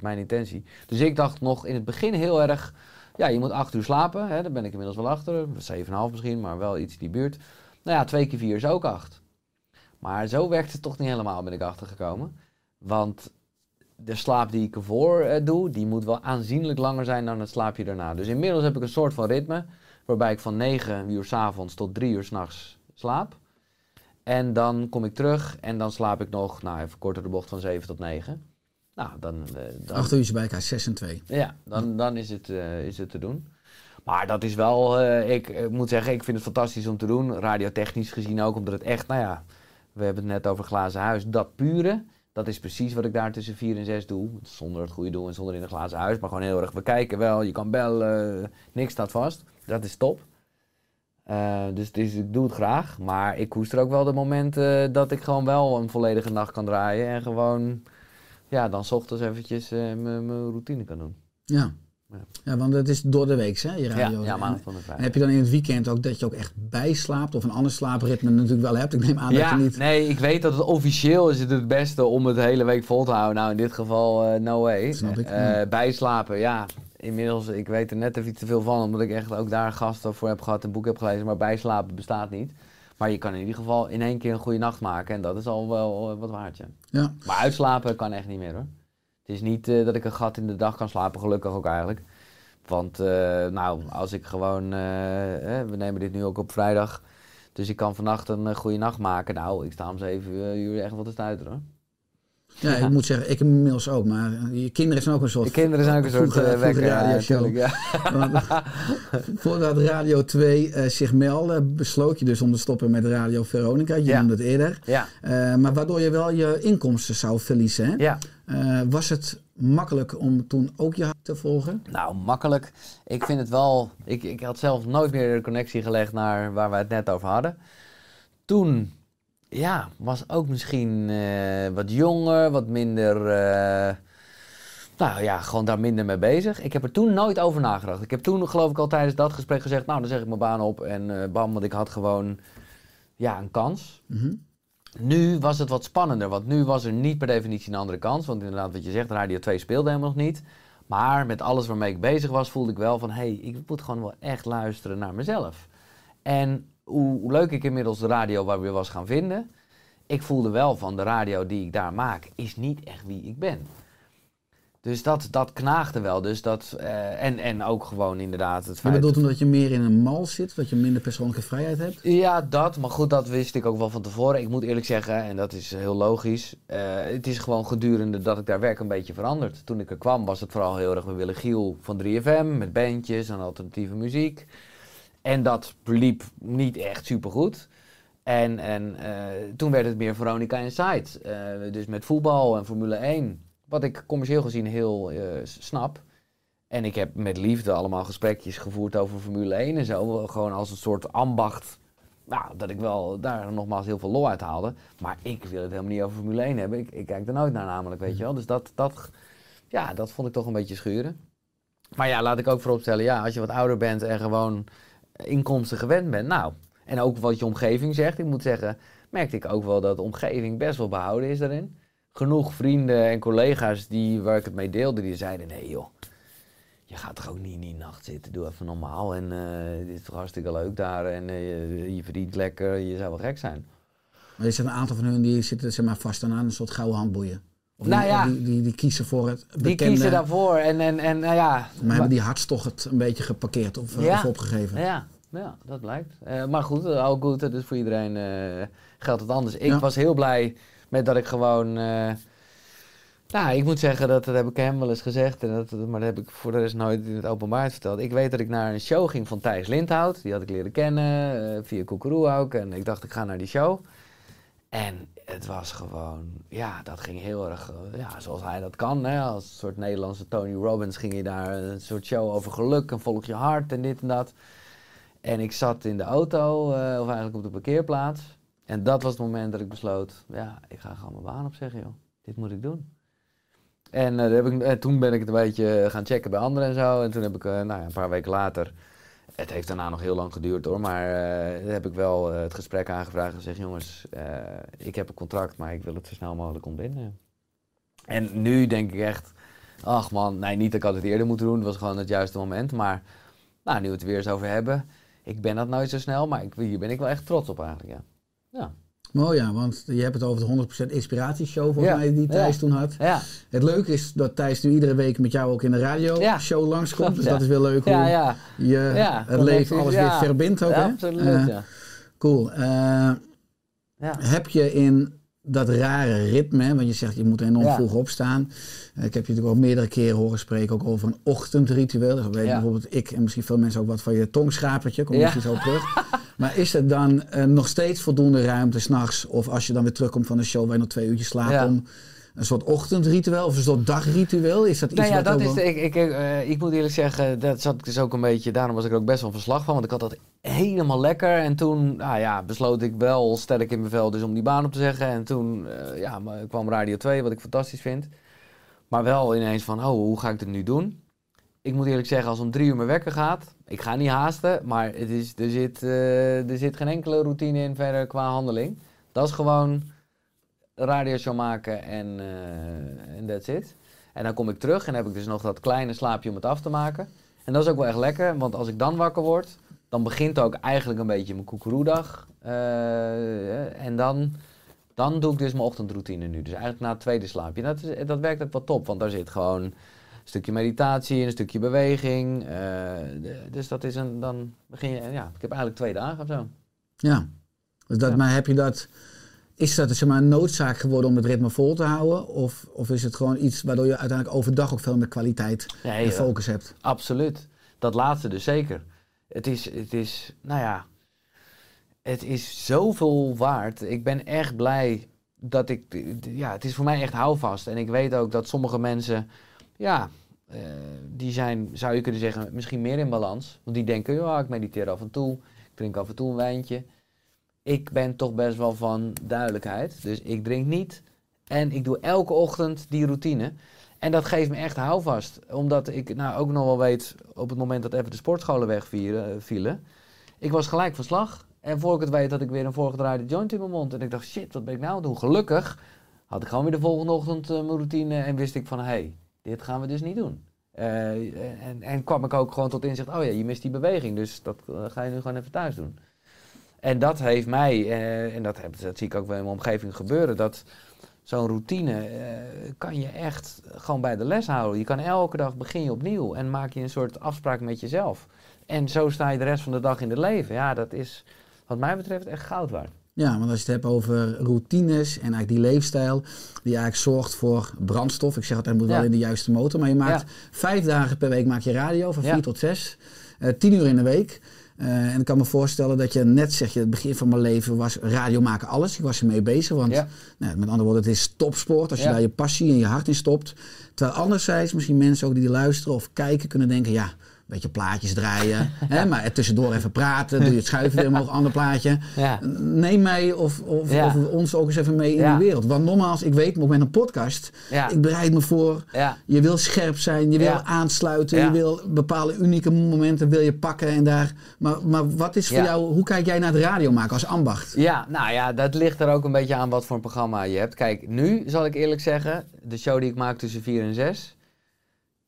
mijn intentie. Dus ik dacht nog in het begin heel erg, ja, je moet acht uur slapen. Hè, daar ben ik inmiddels wel achter, zeven en half misschien, maar wel iets in die buurt. Nou ja, twee keer vier is ook acht. Maar zo werkt het toch niet helemaal, ben ik achtergekomen. Want de slaap die ik ervoor eh, doe, die moet wel aanzienlijk langer zijn dan het slaapje daarna. Dus inmiddels heb ik een soort van ritme, waarbij ik van 9 uur s avonds tot 3 uur s'nachts slaap. En dan kom ik terug en dan slaap ik nog, nou even korter de bocht van 7 tot 9. Nou, dan, eh, dan, Acht uurtjes bij elkaar, 6 en 2. ja, dan, dan is, het, eh, is het te doen. Maar dat is wel, eh, ik, moet zeggen, ik vind het fantastisch om te doen. Radiotechnisch gezien ook, omdat het echt, nou ja, we hebben het net over glazen huis. Dat pure, dat is precies wat ik daar tussen 4 en 6 doe. Zonder het goede doel en zonder in een glazen huis. Maar gewoon heel erg bekijken wel. Je kan bellen, niks staat vast. Dat is top. Eh, dus, dus ik doe het graag. Maar ik koester ook wel de momenten dat ik gewoon wel een volledige nacht kan draaien. En gewoon, ja, dan 's ochtends eventjes eh, mijn routine kan doen. Ja. Ja. ja, want het is door de week, hè, je radio. Ja, ja En- maandag van En vrijdag. heb je dan in het weekend ook dat je ook echt bijslaapt of een ander slaapritme natuurlijk wel hebt? Ik neem aan Ja, dat je niet... nee, ik weet dat het officieel is het het beste om het de hele week vol te houden. Nou, in dit geval, eh, no way. Snap ik, Eh, bijslapen, ja. Inmiddels, ik weet er net even iets te veel van, omdat ik echt ook daar gasten voor heb gehad, een boek heb gelezen. Maar bijslapen bestaat niet. Maar je kan in ieder geval in één keer een goede nacht maken en dat is al wel eh, wat waard. Ja. Maar uitslapen kan echt niet meer hoor. Het is niet eh, dat ik een gat in de dag kan slapen, gelukkig ook eigenlijk. Want eh, nou, als ik gewoon, eh, we nemen dit nu ook op vrijdag, dus ik kan vannacht een goede nacht maken. Nou, ik sta om zeven uur echt wel te stuiteren hoor. Ja, ik moet zeggen, ik inmiddels ook, maar je kinderen zijn ook een soort... De kinderen zijn ook een soort vroege- eh, wekker. Ja, radioshow. natuurlijk, ja. Want Voordat Radio 2 eh, zich meldde, besloot je dus om te stoppen met Radio Veronica. Je noemde het eerder. Ja, Eh, maar waardoor je wel je inkomsten zou verliezen. Hè? ja. Was het makkelijk om toen ook je te volgen? Nou, makkelijk. Ik vind het wel. Ik, ik had zelf nooit meer de connectie gelegd naar waar we het net over hadden. Toen, ja, was ook misschien eh, wat jonger, wat minder. eh, nou ja, gewoon daar minder mee bezig. Ik heb er toen nooit over nagedacht. Ik heb toen, geloof ik, al tijdens dat gesprek gezegd: Nou, dan zeg ik mijn baan op en eh, bam, want ik had gewoon. Ja, een kans. Mhm. Nu was het wat spannender, want nu was er niet per definitie een andere kans. Want inderdaad, wat je zegt, Radio 2 speelde helemaal nog niet. Maar met alles waarmee ik bezig was, voelde ik wel van... hé, hey, ik moet gewoon wel echt luisteren naar mezelf. En hoe, leuk ik inmiddels de radio waar weer was gaan vinden... ik voelde wel van de radio die ik daar maak, is niet echt wie ik ben. Dus dat, dat knaagde wel. Dus dat, eh, en, en ook gewoon inderdaad het Je feit... bedoelt omdat je meer in een mal zit, dat je minder persoonlijke vrijheid hebt? Ja, dat. Maar goed, dat wist ik ook wel van tevoren. Ik moet eerlijk zeggen, en dat is heel logisch. eh, het is gewoon gedurende dat ik daar werk een beetje veranderd. Toen ik er kwam was het vooral heel erg... We willen Giel van 3FM met bandjes en alternatieve muziek. En dat liep niet echt supergoed. En, en eh, toen werd het meer Veronica Inside. Eh, dus met voetbal en Formule 1. Wat ik commercieel gezien heel eh, snap. En ik heb met liefde allemaal gesprekjes gevoerd over Formule 1 en zo. Gewoon als een soort ambacht. Nou, dat ik wel daar nogmaals heel veel lol uit haalde. Maar ik wil het helemaal niet over Formule 1 hebben. Ik, ik kijk er nooit naar namelijk, weet je wel. Dus dat, dat, ja, dat vond ik toch een beetje schuren. Maar ja, laat ik ook vooropstellen. Ja, als je wat ouder bent en gewoon inkomsten gewend bent. Nou, en ook wat je omgeving zegt. Ik moet zeggen, merkte ik ook wel dat de omgeving best wel behouden is daarin. Genoeg vrienden en collega's die, waar ik het mee deelde, die zeiden... Nee joh, je gaat toch ook niet in die nacht zitten, doe even normaal. En eh dit is toch hartstikke leuk daar en eh, je, je verdient lekker, je zou wel gek zijn. Maar er zijn een aantal van hun die zitten zeg maar, vast aan een soort gouden handboeien. Nou die, ja. die, die, die kiezen voor het Die bekende, kiezen daarvoor en, en, en nou ja... maar hebben die hartstocht een beetje geparkeerd of, eh, Ja. of opgegeven. Ja, ja, dat blijkt. Eh, maar goed, uh, all good, dus voor iedereen eh, geldt het anders. Ik Ja. was heel blij met dat ik gewoon... eh, nou, ik moet zeggen, dat, dat heb ik hem wel eens gezegd, en dat, maar dat heb ik voor de rest nooit in het openbaar verteld. Ik weet dat ik naar een show ging van Thijs Lindhout, die had ik leren kennen, eh, via Koekeroe ook. En ik dacht, ik ga naar die show. En het was gewoon, ja, dat ging heel erg, eh, ja, zoals hij dat kan. Hè? Als een soort Nederlandse Tony Robbins ging je daar een soort show over geluk en volg je hart en dit en dat. En ik zat in de auto, eh, of eigenlijk op de parkeerplaats. En dat was het moment dat ik besloot, ja, ik ga gewoon mijn baan opzeggen, joh. Dit moet ik doen. En eh, heb ik, toen ben ik het een beetje gaan checken bij anderen en zo. En toen heb ik, eh, nou een paar weken later, het heeft daarna nog heel lang geduurd hoor, maar eh, heb ik wel eh, het gesprek aangevraagd en gezegd, jongens, eh, ik heb een contract, maar ik wil het zo snel mogelijk ontbinden. En nu denk ik echt, ach man, nee, niet dat ik had het eerder moeten doen, het was gewoon het juiste moment. Maar nou, nu we het weer eens over hebben, ik ben dat nooit zo snel, maar ik, hier ben ik wel echt trots op eigenlijk, ja. Ja, Mooi ja, want je hebt het over de 100% inspiratieshow volgens Ja, mij die Thijs ja. toen had. ja, Het leuke is dat Thijs nu iedere week met jou ook in de radio show langskomt. Dus dat is wel leuk hoe ja, ja. je het leven alles weer verbindt ook. Absoluut, ja. Cool. Eh, ja. heb je in dat rare ritme, hè, want je zegt je moet enorm vroeg opstaan. Eh, ik heb je natuurlijk al meerdere keren horen spreken ook over een ochtendritueel. Dus weet bijvoorbeeld ik en misschien veel mensen ook wat van je tongschrapertje. Kom Ja. misschien zo terug. Maar is er dan eh, nog steeds voldoende ruimte s'nachts? Of als je dan weer terugkomt van de show waar je nog twee uurtjes slaapt Ja. om een soort ochtendritueel of een soort dagritueel? Is dat iets Nou ja, wat dat is, ik, ik, eh, ik moet eerlijk zeggen, dat zat ik dus ook een beetje, daarom was ik er ook best wel verslag van, want ik had dat helemaal lekker. En toen nou ja, besloot ik wel sterk in mijn vel dus om die baan op te zeggen. En toen eh, ja, kwam Radio 2, wat ik fantastisch vind. Maar wel ineens van, oh, hoe ga ik dit nu doen? Ik moet eerlijk zeggen, als om drie uur mijn wekker gaat, ik ga niet haasten, maar het is, er, zit, eh, er zit geen enkele routine in verder qua handeling. Dat is gewoon radioshow maken en en that's it. En dan kom ik terug en heb ik dus nog dat kleine slaapje om het af te maken. En dat is ook wel echt lekker, want als ik dan wakker word, dan begint ook eigenlijk een beetje mijn koekeroedag. Eh, en dan, dan doe ik dus mijn ochtendroutine nu. Dus eigenlijk na het tweede slaapje. Dat, is, dat werkt ook wel top, want daar zit gewoon stukje meditatie een stukje beweging. eh, de- dus dat is een, dan begin je, ja, ik heb eigenlijk twee dagen of zo. Ja. Dus dat, Ja. Maar heb je dat... Is dat zeg maar, een noodzaak geworden om het ritme vol te houden? Of, of is het gewoon iets waardoor je uiteindelijk overdag ook veel meer kwaliteit Nee, en eh, focus hebt? Absoluut. Dat laatste dus zeker. Het is, het is, nou ja, het is zoveel waard. Ik ben echt blij dat ik, ja, het is voor mij echt houvast. En ik weet ook dat sommige mensen, ja, eh, die zijn, zou je kunnen zeggen, misschien meer in balans. Want die denken, ja, ik mediteer af en toe, ik drink af en toe een wijntje. Ik ben toch best wel van duidelijkheid. Dus ik drink niet en ik doe elke ochtend die routine. En dat geeft me echt houvast. Omdat ik nou ook nog wel weet, op het moment dat even de sportscholen wegvielen, vielen, ik was gelijk van slag. En voor ik het weet had ik weer een voorgedraaide joint in mijn mond. En ik dacht, shit, wat ben ik nou aan het doen? Gelukkig had ik gewoon weer de volgende ochtend eh, mijn routine en wist ik van, hé, hey, dit gaan we dus niet doen. Eh, en, en kwam ik ook gewoon tot inzicht, oh ja, je mist die beweging, dus dat eh, ga je nu gewoon even thuis doen. En dat heeft mij, eh, en dat, dat zie ik ook wel in mijn omgeving gebeuren, dat zo'n routine kan je echt gewoon bij de les houden. Je kan elke dag begin je opnieuw en maak je een soort afspraak met jezelf. En zo sta je de rest van de dag in het leven. Ja, dat is wat mij betreft echt goud waard. Ja, want als je het hebt over routines en eigenlijk die leefstijl die eigenlijk zorgt voor brandstof. Ik zeg altijd, moet wel in de juiste motor. Maar je maakt Ja. vijf dagen per week maak je radio, van Ja. vier tot zes. Eh, tien uur in de week. Eh, en ik kan me voorstellen dat je net zeg je, het begin van mijn leven was radio maken alles. Ik was ermee bezig, want Ja. nou, met andere woorden, het is topsport. Als je daar je passie en je hart in stopt. Terwijl anderzijds misschien mensen ook die luisteren of kijken kunnen denken, ja, beetje plaatjes draaien. hè, maar er tussendoor even praten, doe je het schuiven weer omhoog, ander plaatje. Ja. Neem mij of, of, Ja. of ons ook eens even mee in Ja. die wereld. Want nogmaals, ik weet, maar met een podcast, ik bereid me voor. Je wil scherp zijn, je wil aansluiten, je wil bepaalde unieke momenten wil je pakken en daar. Maar, maar wat is voor jou, hoe kijk jij naar het radio maken als ambacht? Ja, nou ja, dat ligt er ook een beetje aan wat voor een programma je hebt. Kijk, nu zal ik eerlijk zeggen, de show die ik maak tussen 4 en 6.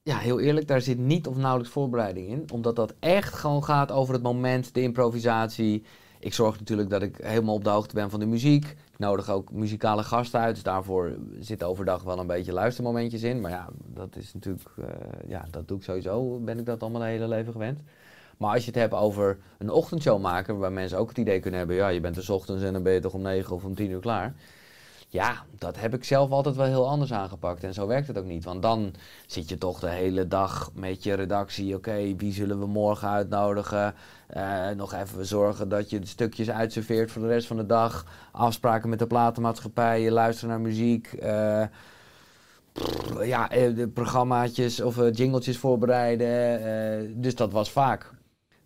Ja, heel eerlijk, daar zit niet of nauwelijks voorbereiding in. Omdat dat echt gewoon gaat over het moment, de improvisatie. Ik zorg natuurlijk dat ik helemaal op de hoogte ben van de muziek. Ik nodig ook muzikale gasten uit. Dus daarvoor zitten overdag wel een beetje luistermomentjes in. Maar ja, dat is natuurlijk, eh, ja, dat doe ik sowieso. Ben ik dat al mijn hele leven gewend. Maar als je het hebt over een ochtendshow maken, waar mensen ook het idee kunnen hebben, ja, je bent er 's ochtends en dan ben je toch om 9 of om 10 uur klaar. Ja, dat heb ik zelf altijd wel heel anders aangepakt. En zo werkt het ook niet. Want dan zit je toch de hele dag met je redactie. Oké, wie zullen we morgen uitnodigen? Eh, nog even zorgen dat je de stukjes uitserveert voor de rest van de dag. Afspraken met de platenmaatschappij. Je luistert naar muziek. eh, ja, eh, de programmaatjes of jingletjes voorbereiden. dus dat was vaak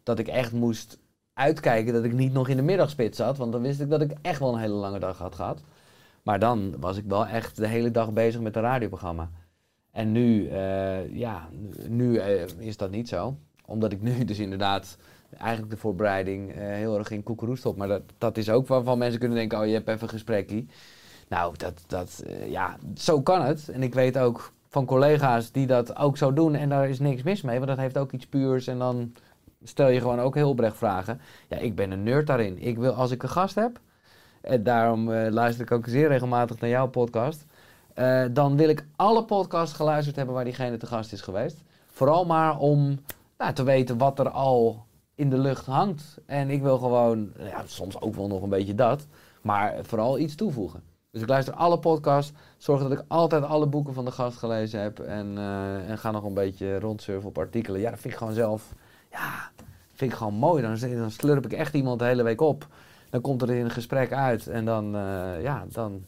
dat ik echt moest uitkijken dat ik niet nog in de middagspit zat. Want dan wist ik dat ik echt wel een hele lange dag had gehad. Maar dan was ik wel echt de hele dag bezig met een radioprogramma. En nu, eh, ja, nu eh, is dat niet zo. Omdat ik nu dus inderdaad eigenlijk de voorbereiding eh, heel erg in koekeroe stop. Maar dat, dat is ook waarvan mensen kunnen denken, oh je hebt even een gesprekje. Nou, dat, dat, ja, zo kan het. En ik weet ook van collega's die dat ook zo doen en daar is niks mis mee. Want dat heeft ook iets puurs en dan stel je gewoon ook heel oprecht vragen. Ja, ik ben een nerd daarin. Ik wil, als ik een gast heb, en daarom eh, luister ik ook zeer regelmatig naar jouw podcast. eh, dan wil ik alle podcasts geluisterd hebben waar diegene te gast is geweest. Vooral maar om nou, te weten wat er al in de lucht hangt. En ik wil gewoon, ja, soms ook wel nog een beetje dat, maar vooral iets toevoegen. Dus ik luister alle podcasts, zorg dat ik altijd alle boeken van de gast gelezen heb en, eh, en ga nog een beetje rondsurfen op artikelen. Ja, dat vind ik gewoon zelf, ja, vind ik gewoon mooi. Dan, dan slurp ik echt iemand de hele week op. Dan komt er in een gesprek uit en dan, eh, ja, dan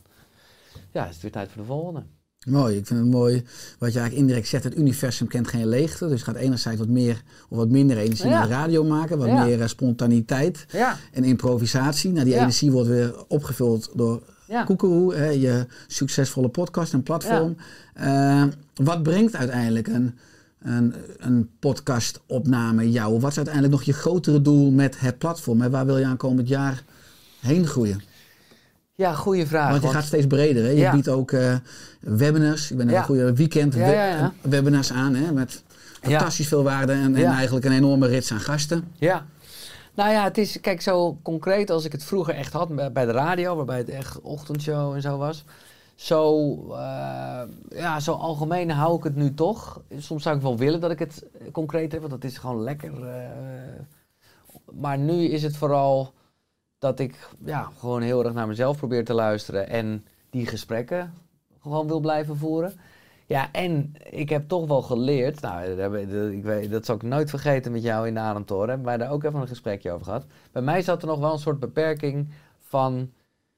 ja, is het weer tijd voor de volgende. Mooi, ik vind het mooi wat je eigenlijk indirect zegt. Het universum kent geen leegte. Dus gaat enerzijds wat meer of wat minder energie Ja. naar de radio maken. Wat Ja. meer eh, spontaniteit Ja, en improvisatie. Nou, die energie wordt weer opgevuld door ja. Koekeroe, hè, je succesvolle podcast en platform. Eh, wat brengt uiteindelijk een, een, een podcastopname jou? Wat is uiteindelijk nog je grotere doel met het platform? En waar wil je aan komend jaar heen groeien? Ja, goede vraag. want je gaat steeds breder. Hè? Je Ja. biedt ook eh, webinars. Ik ben Ja. een goede weekend we- webinars aan. Hè? Met fantastisch veel waarde en, en eigenlijk een enorme rits aan gasten. Ja. Nou ja, het is, kijk, zo concreet als ik het vroeger echt had bij bij de radio, waarbij het echt ochtendshow en zo was. Zo, eh, ja, zo algemeen hou ik het nu toch. Soms zou ik wel willen dat ik het concreet heb, want dat is gewoon lekker. eh. maar nu is het vooral dat ik ja, gewoon heel erg naar mezelf probeer te luisteren en die gesprekken gewoon wil blijven voeren. Ja, en ik heb toch wel geleerd, nou, ik weet, dat zal ik nooit vergeten met jou in de Ademtoren, hebben wij daar ook even een gesprekje over gehad. Bij mij zat er nog wel een soort beperking van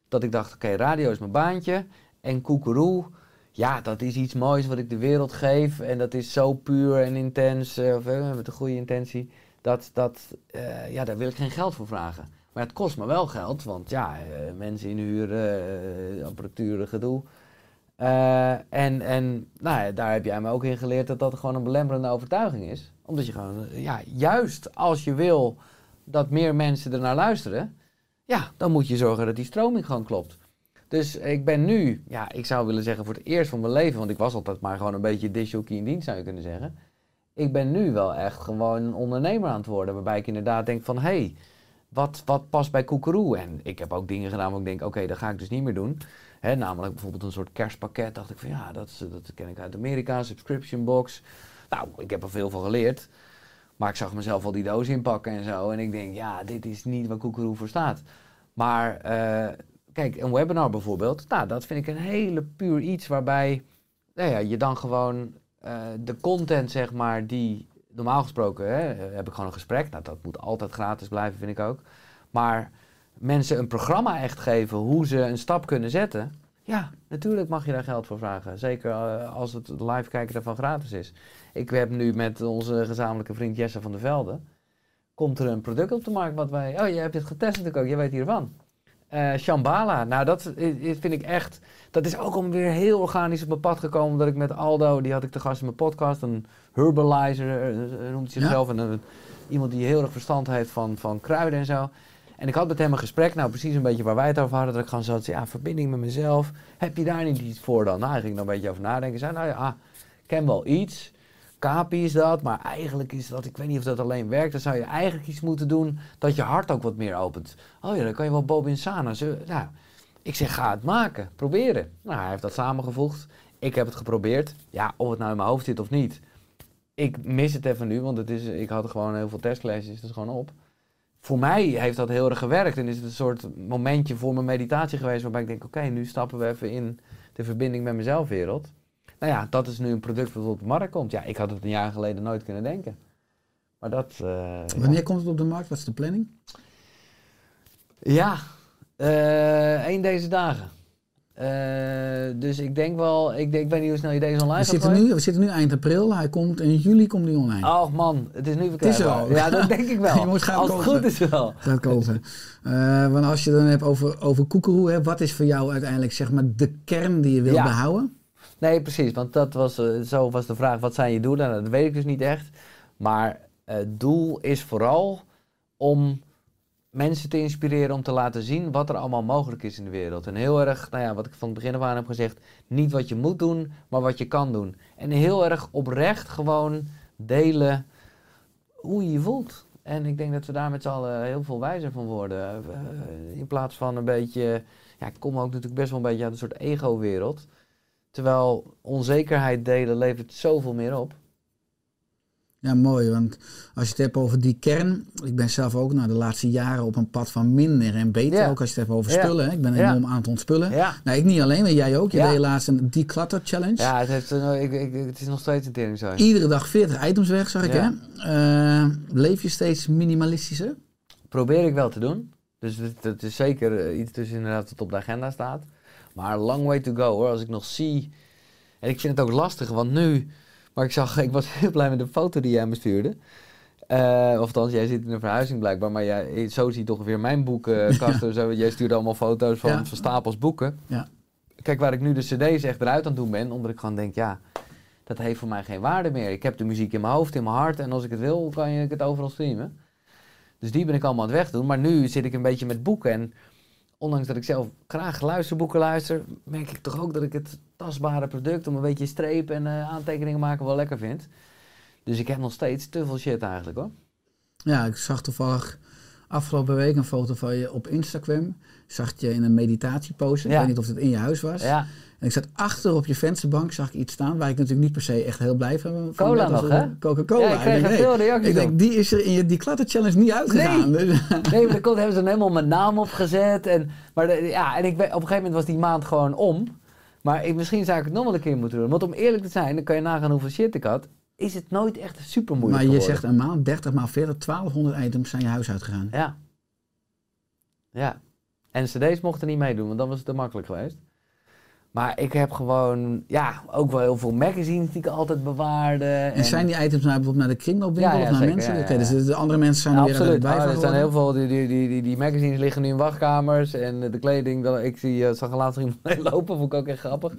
dat ik dacht, oké, radio is mijn baantje en koekeroe, ja, dat is iets moois wat ik de wereld geef en dat is zo puur en intens, eh, of, eh, met een goede intentie, dat, dat eh, ja, daar wil ik geen geld voor vragen. Maar het kost me wel geld, want ja, eh, mensen inhuren, eh, apparatuur, gedoe. Eh, en en nou ja, daar heb jij me ook in geleerd dat dat gewoon een belemmerende overtuiging is. Omdat je gewoon, ja, juist als je wil dat meer mensen ernaar luisteren, ja, dan moet je zorgen dat die stroming gewoon klopt. Dus ik ben nu, ja, ik zou willen zeggen voor het eerst van mijn leven, want ik was altijd maar gewoon een beetje disjockey in dienst, zou je kunnen zeggen. Ik ben nu wel echt gewoon een ondernemer aan het worden, waarbij ik inderdaad denk van, hé, hey, wat, wat past bij Koekeroe? En ik heb ook dingen gedaan waar ik denk, oké, dat ga ik dus niet meer doen. Namelijk bijvoorbeeld een soort kerstpakket. Dacht ik van ja, dat, dat ken ik uit Amerika, subscription box. Nou, ik heb er veel van geleerd. Maar ik zag mezelf al die doos inpakken en zo. En ik denk, ja, dit is niet waar Koekeroe voor staat. Maar eh, kijk, een webinar bijvoorbeeld. Nou, dat vind ik een hele puur iets waarbij nou ja, je dan gewoon eh, de content, zeg maar, die normaal gesproken hè, heb ik gewoon een gesprek. Nou, dat moet altijd gratis blijven, vind ik ook. Maar mensen een programma echt geven hoe ze een stap kunnen zetten. Ja, natuurlijk mag je daar geld voor vragen. Zeker eh, als het live kijken daarvan gratis is. Ik heb nu met onze gezamenlijke vriend Jesse van der Velde. Komt er een product op de markt wat wij. Oh, je hebt het getest natuurlijk ook, je weet hiervan. Eh Shambhala. Nou, dat vind ik echt. Dat is ook om weer heel organisch op mijn pad gekomen. Dat ik met Aldo, die had ik te gast in mijn podcast. Een herbalizer eh, noemt hij zichzelf. En een, iemand die heel erg verstand heeft van, van kruiden en zo. En ik had met hem een gesprek, nou precies een beetje waar wij het over hadden. Dat ik gewoon zo had, ja, verbinding met mezelf. Heb je daar niet iets voor dan? Nou, hij ging er een beetje over nadenken. Zei, nou ja, ik ken wel iets. Kapi is dat, maar eigenlijk is dat, ik weet niet of dat alleen werkt. Dan zou je eigenlijk iets moeten doen dat je hart ook wat meer opent. Oh ja, dan kan je wel Bob Insana. Nou, ik zeg, ga het maken, proberen. Nou, hij heeft dat samengevoegd. Ik heb het geprobeerd. Ja, of het nou in mijn hoofd zit of niet. Ik mis het even nu, want het is, ik had gewoon heel veel testcolleges, is gewoon op. Voor mij heeft dat heel erg gewerkt en is het een soort momentje voor mijn meditatie geweest waarbij ik denk, oké, nu stappen we even in de verbinding met mezelf wereld. Nou ja, dat is nu een product dat op de markt komt. Ja, ik had het een jaar geleden nooit kunnen denken. Maar dat... eh, Wanneer komt het op de markt? Wat is de planning? Ja, eh één deze dagen. Eh, dus ik denk wel, ik, denk, ik weet niet hoe snel je deze online We gaat zitten, nu, we zitten nu eind april. Hij komt in juli komt hij online. Oh man, het is nu is verkrijgbaar. er al. Ja, dat denk ik wel. Je moet gaan Als het goed is wel. Gaat kopen. Eh, want als je het dan hebt over, over koekeroe, hè, wat is voor jou uiteindelijk zeg maar, de kern die je wil Ja. behouden? Nee, precies. Want dat was, eh, zo was de vraag, wat zijn je doelen? Nou, dat weet ik dus niet echt. Maar eh, het doel is vooral om mensen te inspireren om te laten zien wat er allemaal mogelijk is in de wereld. En heel erg, nou ja, wat ik van het begin af aan heb gezegd, niet wat je moet doen, maar wat je kan doen. En heel erg oprecht gewoon delen hoe je je voelt. En ik denk dat we daar met z'n allen heel veel wijzer van worden. Eh, in plaats van een beetje, ja, ik kom ook natuurlijk best wel een beetje uit een soort ego-wereld. Terwijl onzekerheid delen levert zoveel meer op. Ja, mooi. Want als je het hebt over die kern. Ik ben zelf ook nou, de laatste jaren op een pad van minder en beter. Ja. Ook als je het hebt over spullen. Ik ben Ja. enorm aan het ontspullen. Nou, ik niet alleen, maar jij ook. Je deed laatst een declutter challenge. Ja, het, heeft, een- ik, ik, het is nog steeds een tering zo. Iedere dag 40 items weg, zag ik hè. Eh, leef je steeds minimalistischer? Probeer ik wel te doen. Dus het is zeker eh, iets dus inderdaad wat op de agenda staat. Maar long way to go hoor. Als ik nog zie. En ik vind het ook lastig, want nu. Maar ik zag, ik was heel blij met de foto die jij me stuurde. Eh of althans, jij zit in een verhuizing blijkbaar. Maar jij, zo ziet toch weer mijn boekenkast. en Zo. Jij stuurde allemaal foto's van, Ja. van stapels boeken. Ja. Kijk, waar ik nu de cd's echt eruit aan het doen ben. Omdat ik gewoon denk, ja, dat heeft voor mij geen waarde meer. Ik heb de muziek in mijn hoofd, in mijn hart. En als ik het wil, kan je het overal streamen. Dus die ben ik allemaal aan het wegdoen. Maar nu zit ik een beetje met boeken. En ondanks dat ik zelf graag luisterboeken luister, merk ik toch ook dat ik het tastbare product om een beetje streep en eh, aantekeningen maken wel lekker vind. Dus ik heb nog steeds te veel shit eigenlijk hoor. Ja, ik zag toevallig afgelopen week een foto van je op Instagram. Zag je in een meditatiepose. Ik weet niet of het in je huis was. Ja, En ik zat achter op je vensterbank, zag ik iets staan waar ik natuurlijk niet per se echt heel blij van van Cola nog, was hè? Coca-Cola. Ja, ik kreeg veel reacties Ik denk, die is er in je die Clutter Challenge niet uitgegaan. Dus, Nee, maar daar hebben ze dan helemaal mijn naam op gezet. En, maar de- ja, en ik, op een gegeven moment was die maand gewoon om. Maar ik, misschien zou ik het nog wel een keer moeten doen. Want om eerlijk te zijn, dan kan je nagaan hoeveel shit ik had. Is het nooit echt super moeilijk maar je geworden. zegt een maand, 30 maal 40, 1200 items zijn je huis uitgegaan. Ja. Ja. En cd's mochten niet meedoen, want dan was het te makkelijk geweest. Maar ik heb gewoon, ja, ook wel heel veel magazines die ik altijd bewaarde. En zijn die items nou bijvoorbeeld naar de kringloopwinkel Ja, ja, of naar zeker, mensen? ja, Oké, dus de- de andere mensen zijn er weer absoluut. bij Oh, er geworden. heel veel, die, die, die, die, magazines liggen nu in wachtkamers. En de kleding, dat, ik zie, eh, zag er laatst iemand mee lopen, vond ik ook echt grappig.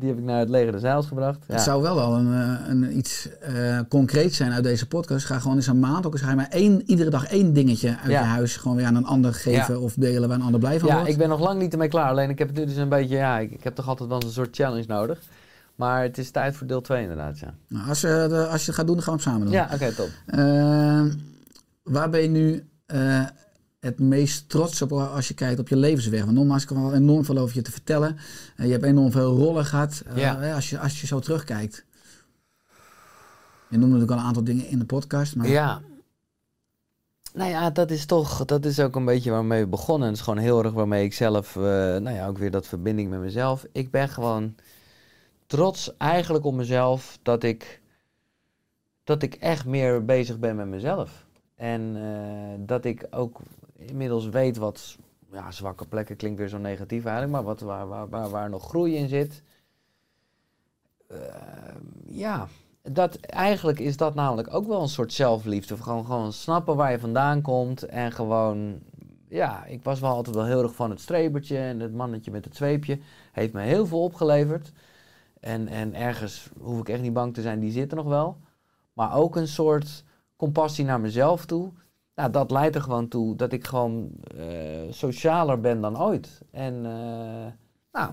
Die heb ik naar het leger des Zeils gebracht. Ja. Het zou wel al een, eh, een, iets eh concreets zijn uit deze podcast. Ga gewoon eens een maand, ook eens ga je maar één, iedere dag één dingetje uit Ja. je huis gewoon weer aan een ander geven Ja. of delen waar een ander blij van Ja, wordt. ik ben nog lang niet ermee klaar. Alleen ik heb het nu dus een beetje, ja, ik, ik heb toch altijd wel een soort challenge nodig. Maar het is tijd voor deel 2 inderdaad, ja. Nou, als, je, de- als je het gaat doen, dan gaan we het samen doen. Ja, oké, top. Eh, waar ben je nu eh, het meest trots op als je kijkt op je levensweg? Want nogmaals, ik wel enorm veel over je te vertellen. Eh, je hebt enorm veel rollen gehad. Eh, Ja. als, je, als je zo terugkijkt. Je noemde natuurlijk al een aantal dingen in de podcast. Maar Ja. Nou ja, dat is toch, dat is ook een beetje waarmee we begonnen. Het is gewoon heel erg waarmee ik zelf, eh, nou ja, ook weer dat verbinding met mezelf. Ik ben gewoon trots eigenlijk op mezelf dat ik, dat ik echt meer bezig ben met mezelf. En dat ik ook inmiddels weet wat, ja, zwakke plekken klinkt weer zo negatief eigenlijk, maar wat, waar, waar, waar, nog groei in zit. Eh, ja, dat, eigenlijk is dat namelijk ook wel een soort zelfliefde. Gewoon, gewoon snappen waar je vandaan komt en gewoon... Ja, ik was wel altijd wel heel erg van het strebertje en het mannetje met het zweepje. Heeft me heel veel opgeleverd. En, en ergens hoef ik echt niet bang te zijn, die zitten nog wel. Maar ook een soort compassie naar mezelf toe. Nou, dat leidt er gewoon toe dat ik gewoon eh, socialer ben dan ooit. En eh, nou,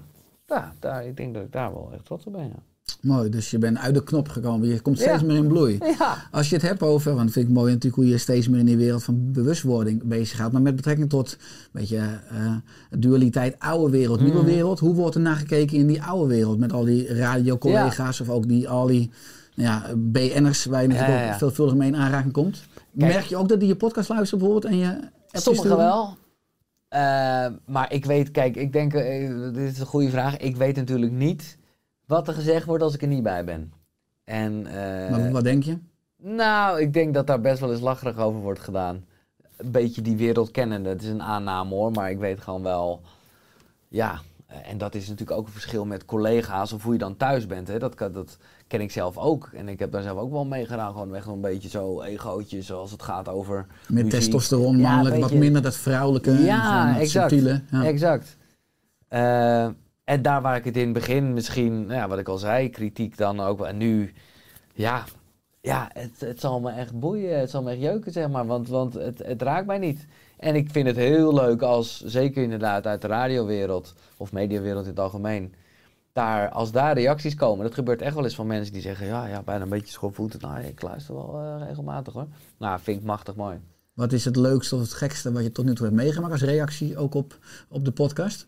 ja, daar, ik denk dat ik daar wel echt trots op ben, ja. Mooi, dus je bent uit de knop gekomen. Je komt steeds Ja. meer in bloei. Ja, Als je het hebt over, want dat vind ik mooi natuurlijk hoe je steeds meer in die wereld van bewustwording bezig gaat. Maar met betrekking tot beetje eh, dualiteit oude wereld, nieuwe Mhm. wereld. Hoe wordt er naar gekeken in die oude wereld? Met al die radiocollega's of ook die, al die nou ja, BN'ers waar je natuurlijk Ja, ja, ja. ook veelvuldig mee in aanraking komt. Merk je ook dat die je podcast luisteren bijvoorbeeld en je Sommigen wel. Eh, maar ik weet, kijk, ik denk, eh, dit is een goede vraag. Ik weet natuurlijk niet wat er gezegd wordt als ik er niet bij ben. En, eh, Maar wat denk je? nou, ik denk dat daar best wel eens lacherig over wordt gedaan. Een beetje die wereld kennende. Het is een aanname hoor, maar ik weet gewoon wel, ja, En dat is natuurlijk ook een verschil met collega's of hoe je dan thuis bent. Hè. Dat, kan- dat ken ik zelf ook. En ik heb daar zelf ook wel mee gedaan. Gewoon echt een beetje zo egootje zoals het gaat over Met testosteron, Ja, mannelijk, wat minder dat vrouwelijke. en Ja, gewoon dat exact. subtiele. Ja. Exact. Eh, en daar waar ik het in het begin misschien, nou ja, wat ik al zei, kritiek dan ook. En nu, ja, ja het, het zal me echt boeien. Het zal me echt jeuken, zeg maar. Want, want het, het raakt mij niet. En ik vind het heel leuk als, zeker inderdaad uit de radiowereld of mediawereld in het algemeen, daar, als daar reacties komen, dat gebeurt echt wel eens van mensen die zeggen, ja, ja bijna een beetje schoolvoeten. Nou, ik luister wel eh, regelmatig hoor. Nou, vind ik machtig mooi. Wat is het leukste of het gekste wat je tot nu toe hebt meegemaakt als reactie ook op, op de podcast?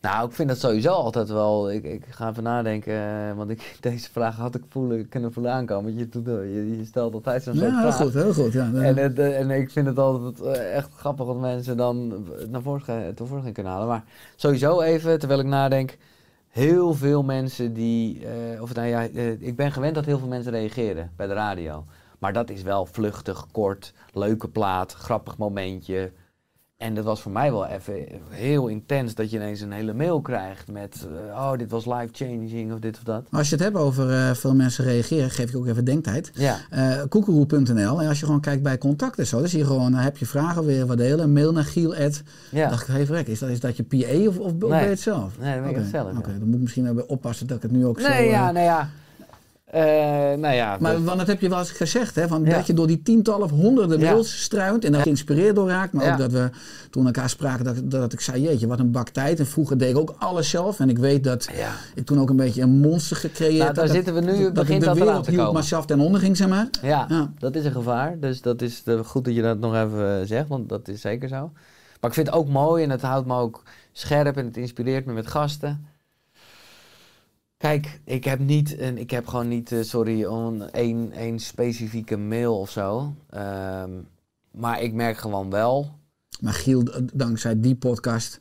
Nou, ik vind dat sowieso altijd wel. Ik, ik ga even nadenken, eh, want ik, deze vraag had ik voelen, kunnen voelen aankomen. Want je, doet, je, je stelt altijd zo'n soort Ja, heel vraag. goed, heel goed. Ja. En, het, eh, en ik vind het altijd echt grappig dat mensen dan naar voren, tevoorschijn kunnen halen. Maar sowieso even, terwijl ik nadenk, heel veel mensen die... eh, of nou ja, eh, ik ben gewend dat heel veel mensen reageren bij de radio. Maar dat is wel vluchtig, kort, leuke plaat, grappig momentje. En dat was voor mij wel even heel intens dat je ineens een hele mail krijgt met... eh, oh, dit was life-changing of dit of dat. Als je het hebt over eh, veel mensen reageren, geef ik ook even denktijd. Ja, Eh koekeroe.nl. En als je gewoon kijkt bij contacten zo, dan zie je gewoon, dan heb je vragen, je wat delen, mail naar Giel. Ja. dacht ik, even rek, is dat, is dat je PA of, of ben je Nee. het zelf? Nee, dat ben ik het zelf, ja. Oké, dan moet ik misschien even oppassen dat ik het nu ook zo... Nee, ja, nou ja. Eh, nou ja, Maar dat- want dat heb je wel eens gezegd, hè? Van Ja. dat je door die tientallen of honderden Ja. mails struint en daar geïnspireerd door raakt. Maar ook dat we toen elkaar spraken, dat, dat ik zei, jeetje, wat een bak tijd. En vroeger deed ik ook alles zelf. En ik weet dat ik toen ook een beetje een monster gecreëerd Nou, daar dat, zitten we nu, dat, begint dat de wereld hield, maar zelf ten onder ging, zeg maar. Ja, dat is een gevaar. Dus dat is goed dat je dat nog even eh, zegt, want dat is zeker zo. Maar ik vind het ook mooi en het houdt me ook scherp en het inspireert me met gasten. Kijk, ik heb niet, een, ik heb gewoon niet, eh, sorry, een één, één specifieke mail of zo. Ehm, maar ik merk gewoon wel. Maar Giel, dankzij die podcast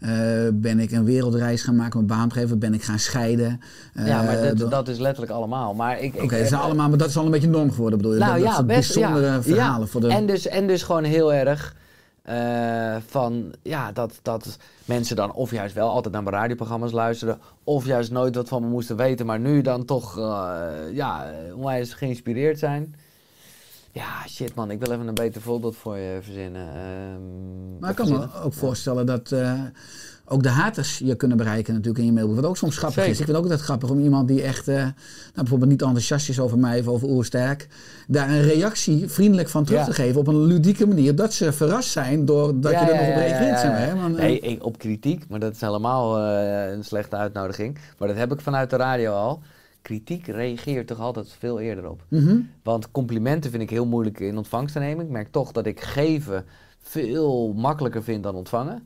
eh, ben ik een wereldreis gaan maken, mijn baan gegeven, ben ik gaan scheiden. Eh, ja, maar dat, door- dat is letterlijk allemaal. Maar ik, Oké, dat zijn allemaal, maar dat is al een beetje norm geworden, bedoel je? Nou dat, dat ja, best bijzondere ja, verhalen ja. voor de... En dus, en dus gewoon heel erg eh, van ja, dat, dat mensen dan of juist wel altijd naar mijn radioprogramma's luisteren, of juist nooit wat van me moesten weten, maar nu dan toch eh ja, onwijs geïnspireerd zijn. Ja, shit man, ik wil even een beter voorbeeld voor je verzinnen. Ehm, Maar ik kan me ook voorstellen dat eh, ook de haters je kunnen bereiken natuurlijk in je mailboek. Wat ook soms grappig Zeker. is. Ik vind ook altijd grappig om iemand die echt eh, nou, bijvoorbeeld niet enthousiast is over mij of over Oersterk. Daar een reactie vriendelijk van terug Ja. te geven op een ludieke manier. Dat ze verrast zijn doordat Ja, je er ja, nog op reageert. zeg maar, eh, Nee, ik- op kritiek, maar dat is helemaal eh, een slechte uitnodiging. Maar dat heb ik vanuit de radio al. Kritiek reageert toch altijd veel eerder op. mhm. Want complimenten vind ik heel moeilijk in ontvangst te nemen. Ik merk toch dat ik geven veel makkelijker vind dan ontvangen.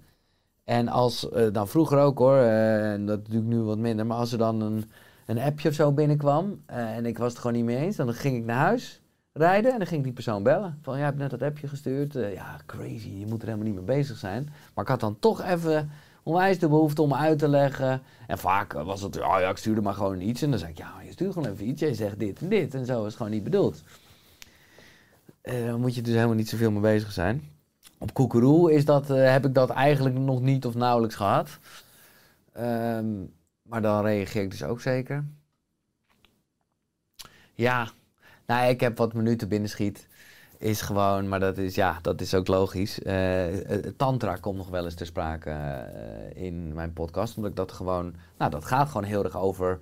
En als, eh nou vroeger ook hoor, eh, en dat doe ik nu wat minder, maar als er dan een, een appje of zo binnenkwam eh, en ik was het gewoon niet mee eens, dan ging ik naar huis rijden en dan ging ik die persoon bellen. Van ja, ik heb net dat appje gestuurd. Ja, crazy, je moet er helemaal niet mee bezig zijn. Maar ik had dan toch even onwijs de behoefte om uit te leggen. En vaak was het, ja, ja, ik stuurde maar gewoon iets. En dan zei ik, ja, je stuurt gewoon even iets. Jij zegt dit en dit. En zo is het gewoon niet bedoeld. Eh, dan moet je dus helemaal niet zoveel mee bezig zijn. Op Koekeroe is dat, eh, heb ik dat eigenlijk nog niet of nauwelijks gehad. Ehm, maar dan reageer ik dus ook zeker. Ja, nou, ik heb wat minuten binnenschiet. Is gewoon, maar dat is, ja, dat is ook logisch. Eh, eh, tantra komt nog wel eens ter sprake in mijn podcast. Omdat ik dat gewoon, nou, dat gaat gewoon heel erg over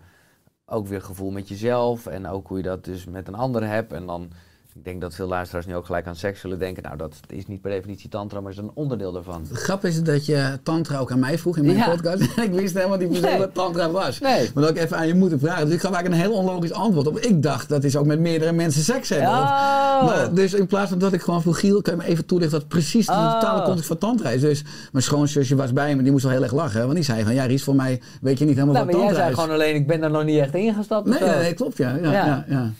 ook weer gevoel met jezelf. En ook hoe je dat dus met een ander hebt. En dan, ik denk dat veel luisteraars nu ook gelijk aan seks zullen denken. Nou, dat is niet per definitie tantra, maar is een onderdeel daarvan. De grap is dat je tantra ook aan mij vroeg in mijn Ja. podcast. En ik wist helemaal niet precies wat tantra was. Nee. Maar dat ik even aan je moeten vragen. Dus ik gaf eigenlijk een heel onlogisch antwoord op. Ik dacht, dat is ook met meerdere mensen seks hebben. Oh! Maar, dus in plaats van dat ik gewoon vroeg, Giel, kan je me even toelichten wat precies de Oh. totale context van tantra is. Dus mijn schoonzusje was bij me, die moest wel heel erg lachen. Want die zei van, ja Ries, voor mij weet je niet helemaal Nou, wat maar jij tantra zei is. gewoon alleen, ik ben daar nog niet echt ingestapt. Nee, nee, nee, klopt ja. ja, Ja. ja.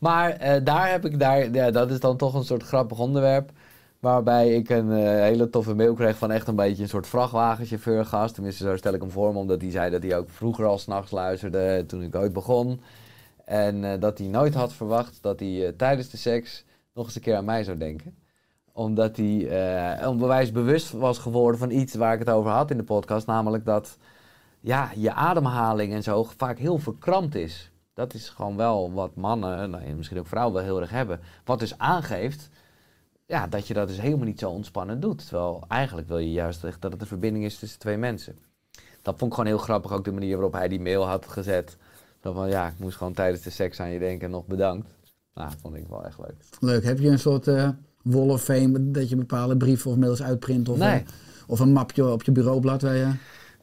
Maar eh, daar heb ik daar, ja, dat is dan toch een soort grappig onderwerp. Waarbij ik een eh, hele toffe mail kreeg van echt een beetje een soort vrachtwagenchauffeur gast. Tenminste, zo stel ik hem voor omdat hij zei dat hij ook vroeger al s'nachts luisterde toen ik ooit begon. En eh, dat hij nooit had verwacht dat hij eh, tijdens de seks nog eens een keer aan mij zou denken. Omdat hij eh onbewijs bewust was geworden van iets waar ik het over had in de podcast. Namelijk dat ja, je ademhaling en zo vaak heel verkrampt is. Dat is gewoon wel wat mannen, nou, en misschien ook vrouwen wel heel erg hebben. Wat dus aangeeft ja, dat je dat dus helemaal niet zo ontspannen doet. Terwijl eigenlijk wil je juist echt dat het een verbinding is tussen twee mensen. Dat vond ik gewoon heel grappig, ook de manier waarop hij die mail had gezet. Zo van, ja, ik moest gewoon tijdens de seks aan je denken en nog bedankt. Nou, dat vond ik wel echt leuk. Leuk. Heb je een soort eh wall of fame dat je bepaalde brieven of mails uitprint? Of, Nee. of een mapje op je bureaublad waar je...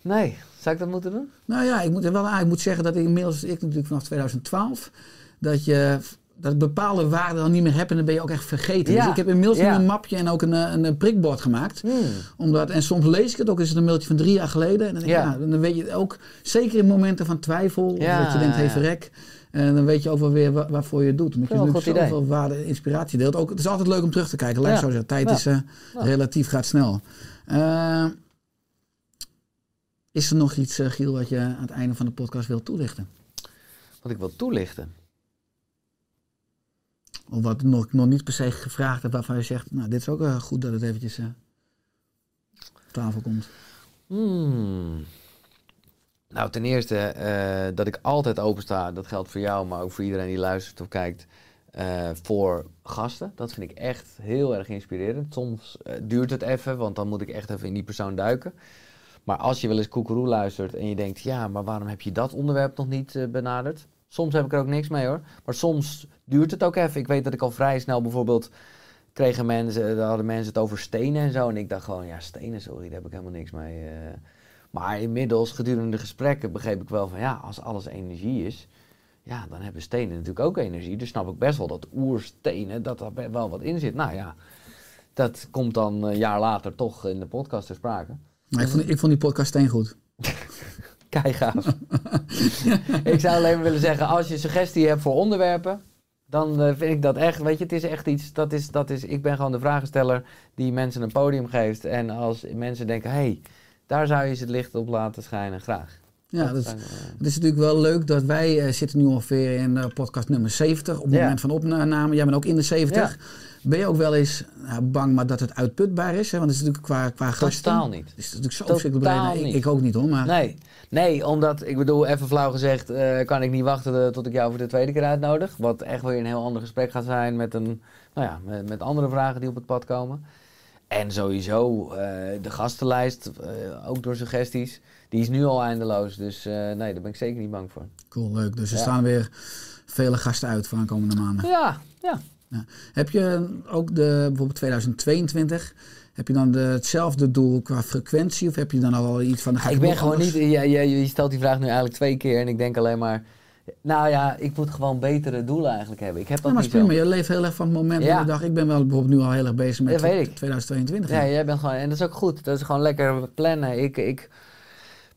Nee, zou ik dat moeten doen? Nou ja, ik moet er wel. Ik moet zeggen dat ik inmiddels, ik natuurlijk vanaf 2012, dat je dat ik bepaalde waarden dan niet meer heb en dan ben je ook echt vergeten. Ja, Dus ik heb inmiddels ja. een mapje en ook een, eh, een, een prikbord gemaakt. Hmm. Omdat, en soms lees ik het ook, is het een mailtje van drie jaar geleden. En dan, denk ik, Ja. ja. dan weet je ook, zeker in momenten van twijfel, of Ja, dat je denkt, hey ja. verrek. En dan weet je ook wel weer wa- waarvoor je het doet. Omdat je natuurlijk goed idee. zoveel waarde en inspiratie deelt. Ook, het is altijd leuk om terug te kijken. Ik Ja. zo zeggen. Tijd is eh, relatief, gaat snel. Eh, is er nog iets, eh, Giel, wat je aan het einde van de podcast wilt toelichten? Wat ik wil toelichten. Of wat nog, nog niet per se gevraagd hebt waarvan je zegt, nou dit is ook goed dat het eventjes eh, op tafel komt. Hmm. Nou, ten eerste eh, dat ik altijd opensta. Dat geldt voor jou, maar ook voor iedereen die luistert of kijkt. voor gasten. Dat vind ik echt heel erg inspirerend. Soms duurt het even, want dan moet ik echt even in die persoon duiken. Maar als je wel eens Koekeroe luistert en je denkt... ja, maar waarom heb je dat onderwerp nog niet eh, benaderd? Soms heb ik er ook niks mee hoor. Maar soms duurt het ook even. Ik weet dat ik al vrij snel bijvoorbeeld... kregen mensen, daar hadden mensen het over stenen en zo. En ik dacht gewoon, ja, stenen, sorry, daar heb ik helemaal niks mee. eh. Maar inmiddels, gedurende de gesprekken, begreep ik wel van... ja, als alles energie is... ja, dan hebben stenen natuurlijk ook energie. Dus snap ik best wel dat oerstenen, dat daar wel wat in zit. Nou ja, dat komt dan een jaar later toch in de podcast ter sprake. Maar ik, vond, ik vond die podcast steen goed. Kei gaaf. ik zou alleen maar willen zeggen, als je suggestie hebt voor onderwerpen, dan eh, vind ik dat echt, weet je, het is echt iets, dat is, dat is, ik ben gewoon de vragensteller die mensen een podium geeft. En als mensen denken, hé, hey, daar zou je ze het licht op laten schijnen, graag. Ja, dat, eh, het is natuurlijk wel leuk dat wij eh, zitten nu ongeveer in podcast nummer 70 op het Ja. moment van opname. Jij bent ook in de 70. Ben je ook wel eens nou, bang maar dat het uitputbaar is? Hè? Want het is natuurlijk qua, qua gasten. Totaal niet. Het is natuurlijk zo verschrikkelijk. Nou, Ik, ik ook niet hoor, maar Nee, nee, omdat, ik bedoel, even flauw gezegd, eh, kan ik niet wachten eh, tot ik jou voor de tweede keer uitnodig. Wat echt weer een heel ander gesprek gaat zijn met, een, nou ja, met, met andere vragen die op het pad komen. En sowieso, eh, de gastenlijst, ook door suggesties, die is nu al eindeloos. Dus nee, daar ben ik zeker niet bang voor. cool, leuk. Dus er Ja. staan weer vele gasten uit voor aankomende maanden. Ja, ja. Heb je ook de, bijvoorbeeld 2022, heb je dan de, hetzelfde doel qua frequentie? Of heb je dan al iets van... Ik ben gewoon anders? niet, je, je, je stelt die vraag nu eigenlijk twee keer en ik denk alleen maar, nou ja, ik moet gewoon betere doelen eigenlijk hebben. Ik heb dat Ja, maar niet prima. Je leeft heel erg van het moment Ja. de dag. Ik ben wel bijvoorbeeld nu al heel erg bezig met ik. 2022. Ja, jij bent gewoon, en dat is ook goed. Dat is gewoon lekker plannen. Ik, ik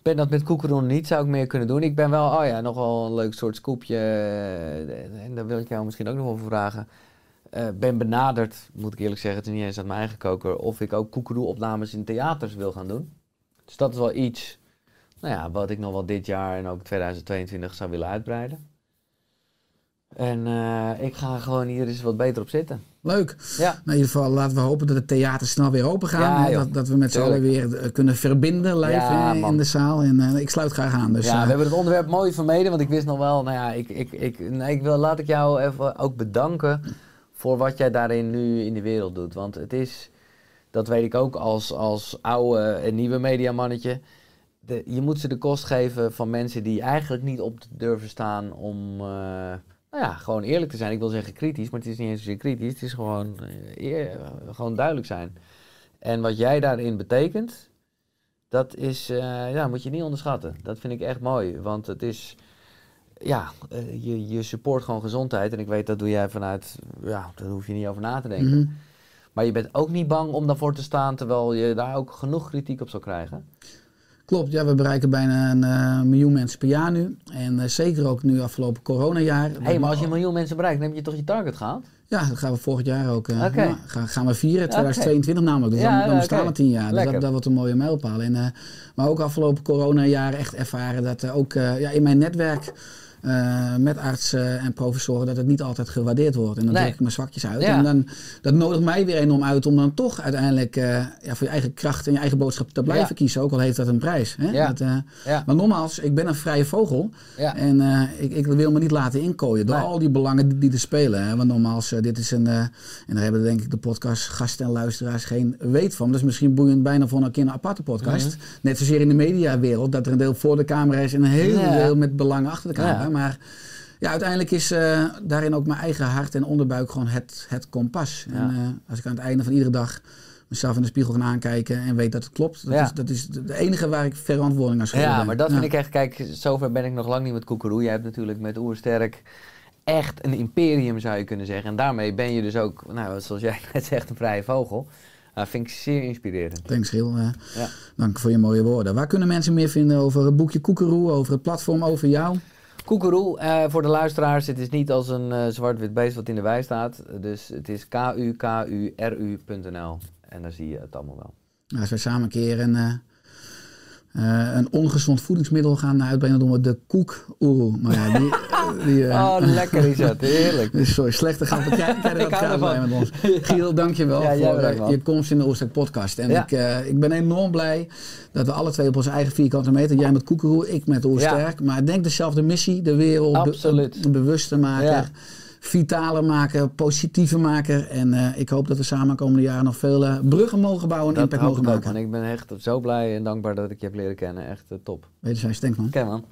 ben dat met koekeroen niet, zou ik meer kunnen doen. Ik ben wel, oh ja, nog wel een leuk soort scoopje. En daar wil ik jou misschien ook nog over vragen. Eh, ben benaderd, moet ik eerlijk zeggen, het is niet eens uit mijn eigen koker, of ik ook koekeroe-opnames in theaters wil gaan doen. Dus dat is wel iets, nou ja, wat ik nog wel dit jaar en ook 2022 zou willen uitbreiden. En eh, ik ga gewoon hier eens wat beter op zitten. Leuk. Ja. Nou, in ieder geval laten we hopen dat de theater snel weer open gaan. Ja, dat, dat we met z'n allen weer eh, kunnen verbinden live Ja, in de zaal. En eh, ik sluit graag aan. Dus, ja, we hebben het onderwerp mooi vermeden, want ik wist nog wel, nou ja, ik, ik, ik, nee, ik wil, laat ik jou even ook bedanken voor wat jij daarin nu in de wereld doet. Want het is, dat weet ik ook als, als oude en nieuwe mediamannetje, de, je moet ze de kost geven van mensen die eigenlijk niet op durven staan om, eh, nou ja, gewoon eerlijk te zijn. Ik wil zeggen kritisch, maar het is niet eens zozeer kritisch, het is gewoon, eh, eer- gewoon duidelijk zijn. En wat jij daarin betekent, dat is, eh, ja, moet je niet onderschatten. Dat vind ik echt mooi, want het is, ja, eh, je, je support gewoon gezondheid. En ik weet dat doe jij vanuit, ja, daar hoef je niet over na te denken. mhm. Maar je bent ook niet bang om daarvoor te staan, terwijl je daar ook genoeg kritiek op zal krijgen. Klopt, ja, we bereiken bijna een eh, miljoen mensen per jaar nu. En eh, zeker ook nu afgelopen coronajaar. Hé, hey, maar als je een miljoen mensen bereikt, dan heb je toch je target gehaald? Ja, dat gaan we volgend jaar ook. Oké. ja, gaan, gaan we vieren, 2022 namelijk. Dus Ja, dan, bestaan we tien jaar. Dus dat, dat wordt een mooie mijlpaal. En, maar ook afgelopen corona-jaar echt ervaren dat ook ja, in mijn netwerk eh, met artsen en professoren dat het niet altijd gewaardeerd wordt. En dan Nee. druk ik mijn zwakjes uit. Ja. En dan, dat nodigt mij weer enorm uit om dan toch uiteindelijk eh, ja, voor je eigen kracht en je eigen boodschap te blijven Ja. kiezen. Ook al heeft dat een prijs. Hè? Dat, Ja. Maar nogmaals, ik ben een vrije vogel. En ik, ik wil me niet laten inkooien door Nee. al die belangen die, die er spelen. Hè? Want nogmaals, dit is een... en daar hebben denk ik de podcast gasten en luisteraars geen weet van. Dat is misschien boeiend bijna voor een keer een aparte podcast. Mhm. Net zozeer in de mediawereld. Dat er een deel voor de camera is en een heel deel met belangen achter de camera. Ja. Maar ja, uiteindelijk is eh, daarin ook mijn eigen hart en onderbuik gewoon het, het kompas. En Ja. eh, als ik aan het einde van iedere dag mezelf in de spiegel kan aankijken en weet dat het klopt. Dat, Ja. is, dat is de enige waar ik verantwoording aan schuldig Ja, ben. maar dat Ja. vind ik echt, kijk, zover ben ik nog lang niet met Koekeroe. Jij hebt natuurlijk met Oersterk echt een imperium, zou je kunnen zeggen. En daarmee ben je dus ook, nou, zoals jij net zegt, een vrije vogel. Dat vind ik zeer inspirerend. Thanks, Giel. Eh, Ja. Dank voor je mooie woorden. Waar kunnen mensen meer vinden over het boekje Koekeroe, over het platform, over jou? Koekeroe, eh, voor de luisteraars, het is niet als een eh, zwart-wit beest wat in de wei staat. Dus het is kukuru.nl en dan zie je het allemaal wel. Nou, als wij samen een keer een, eh, een ongezond voedingsmiddel gaan uitbrengen, doen we de koek-oeroe. Maar ja, die... eh, die eh, Oh, lekker is dat, heerlijk. Sorry, slechte grap. Kijk, kijk, Ik dat hou gaat blij met ons. Giel, dankjewel Ja, jij voor je komst in de Oostek podcast. En Ja. ik, ik ben enorm blij dat we alle twee op onze eigen vierkante meter, jij met Koekeroe, ik met Oersterk, maar ik denk dezelfde missie, de wereld be- Absoluut. bewuster maken. Vitaler maken, positiever maken. En eh, ik hoop dat we samen de komende jaren nog veel eh, bruggen mogen bouwen en Dat impact mogen maken. man. Ik ben echt zo blij en dankbaar dat ik je heb leren kennen. Echt eh, top. Wederzijds, denk man. Oké, man.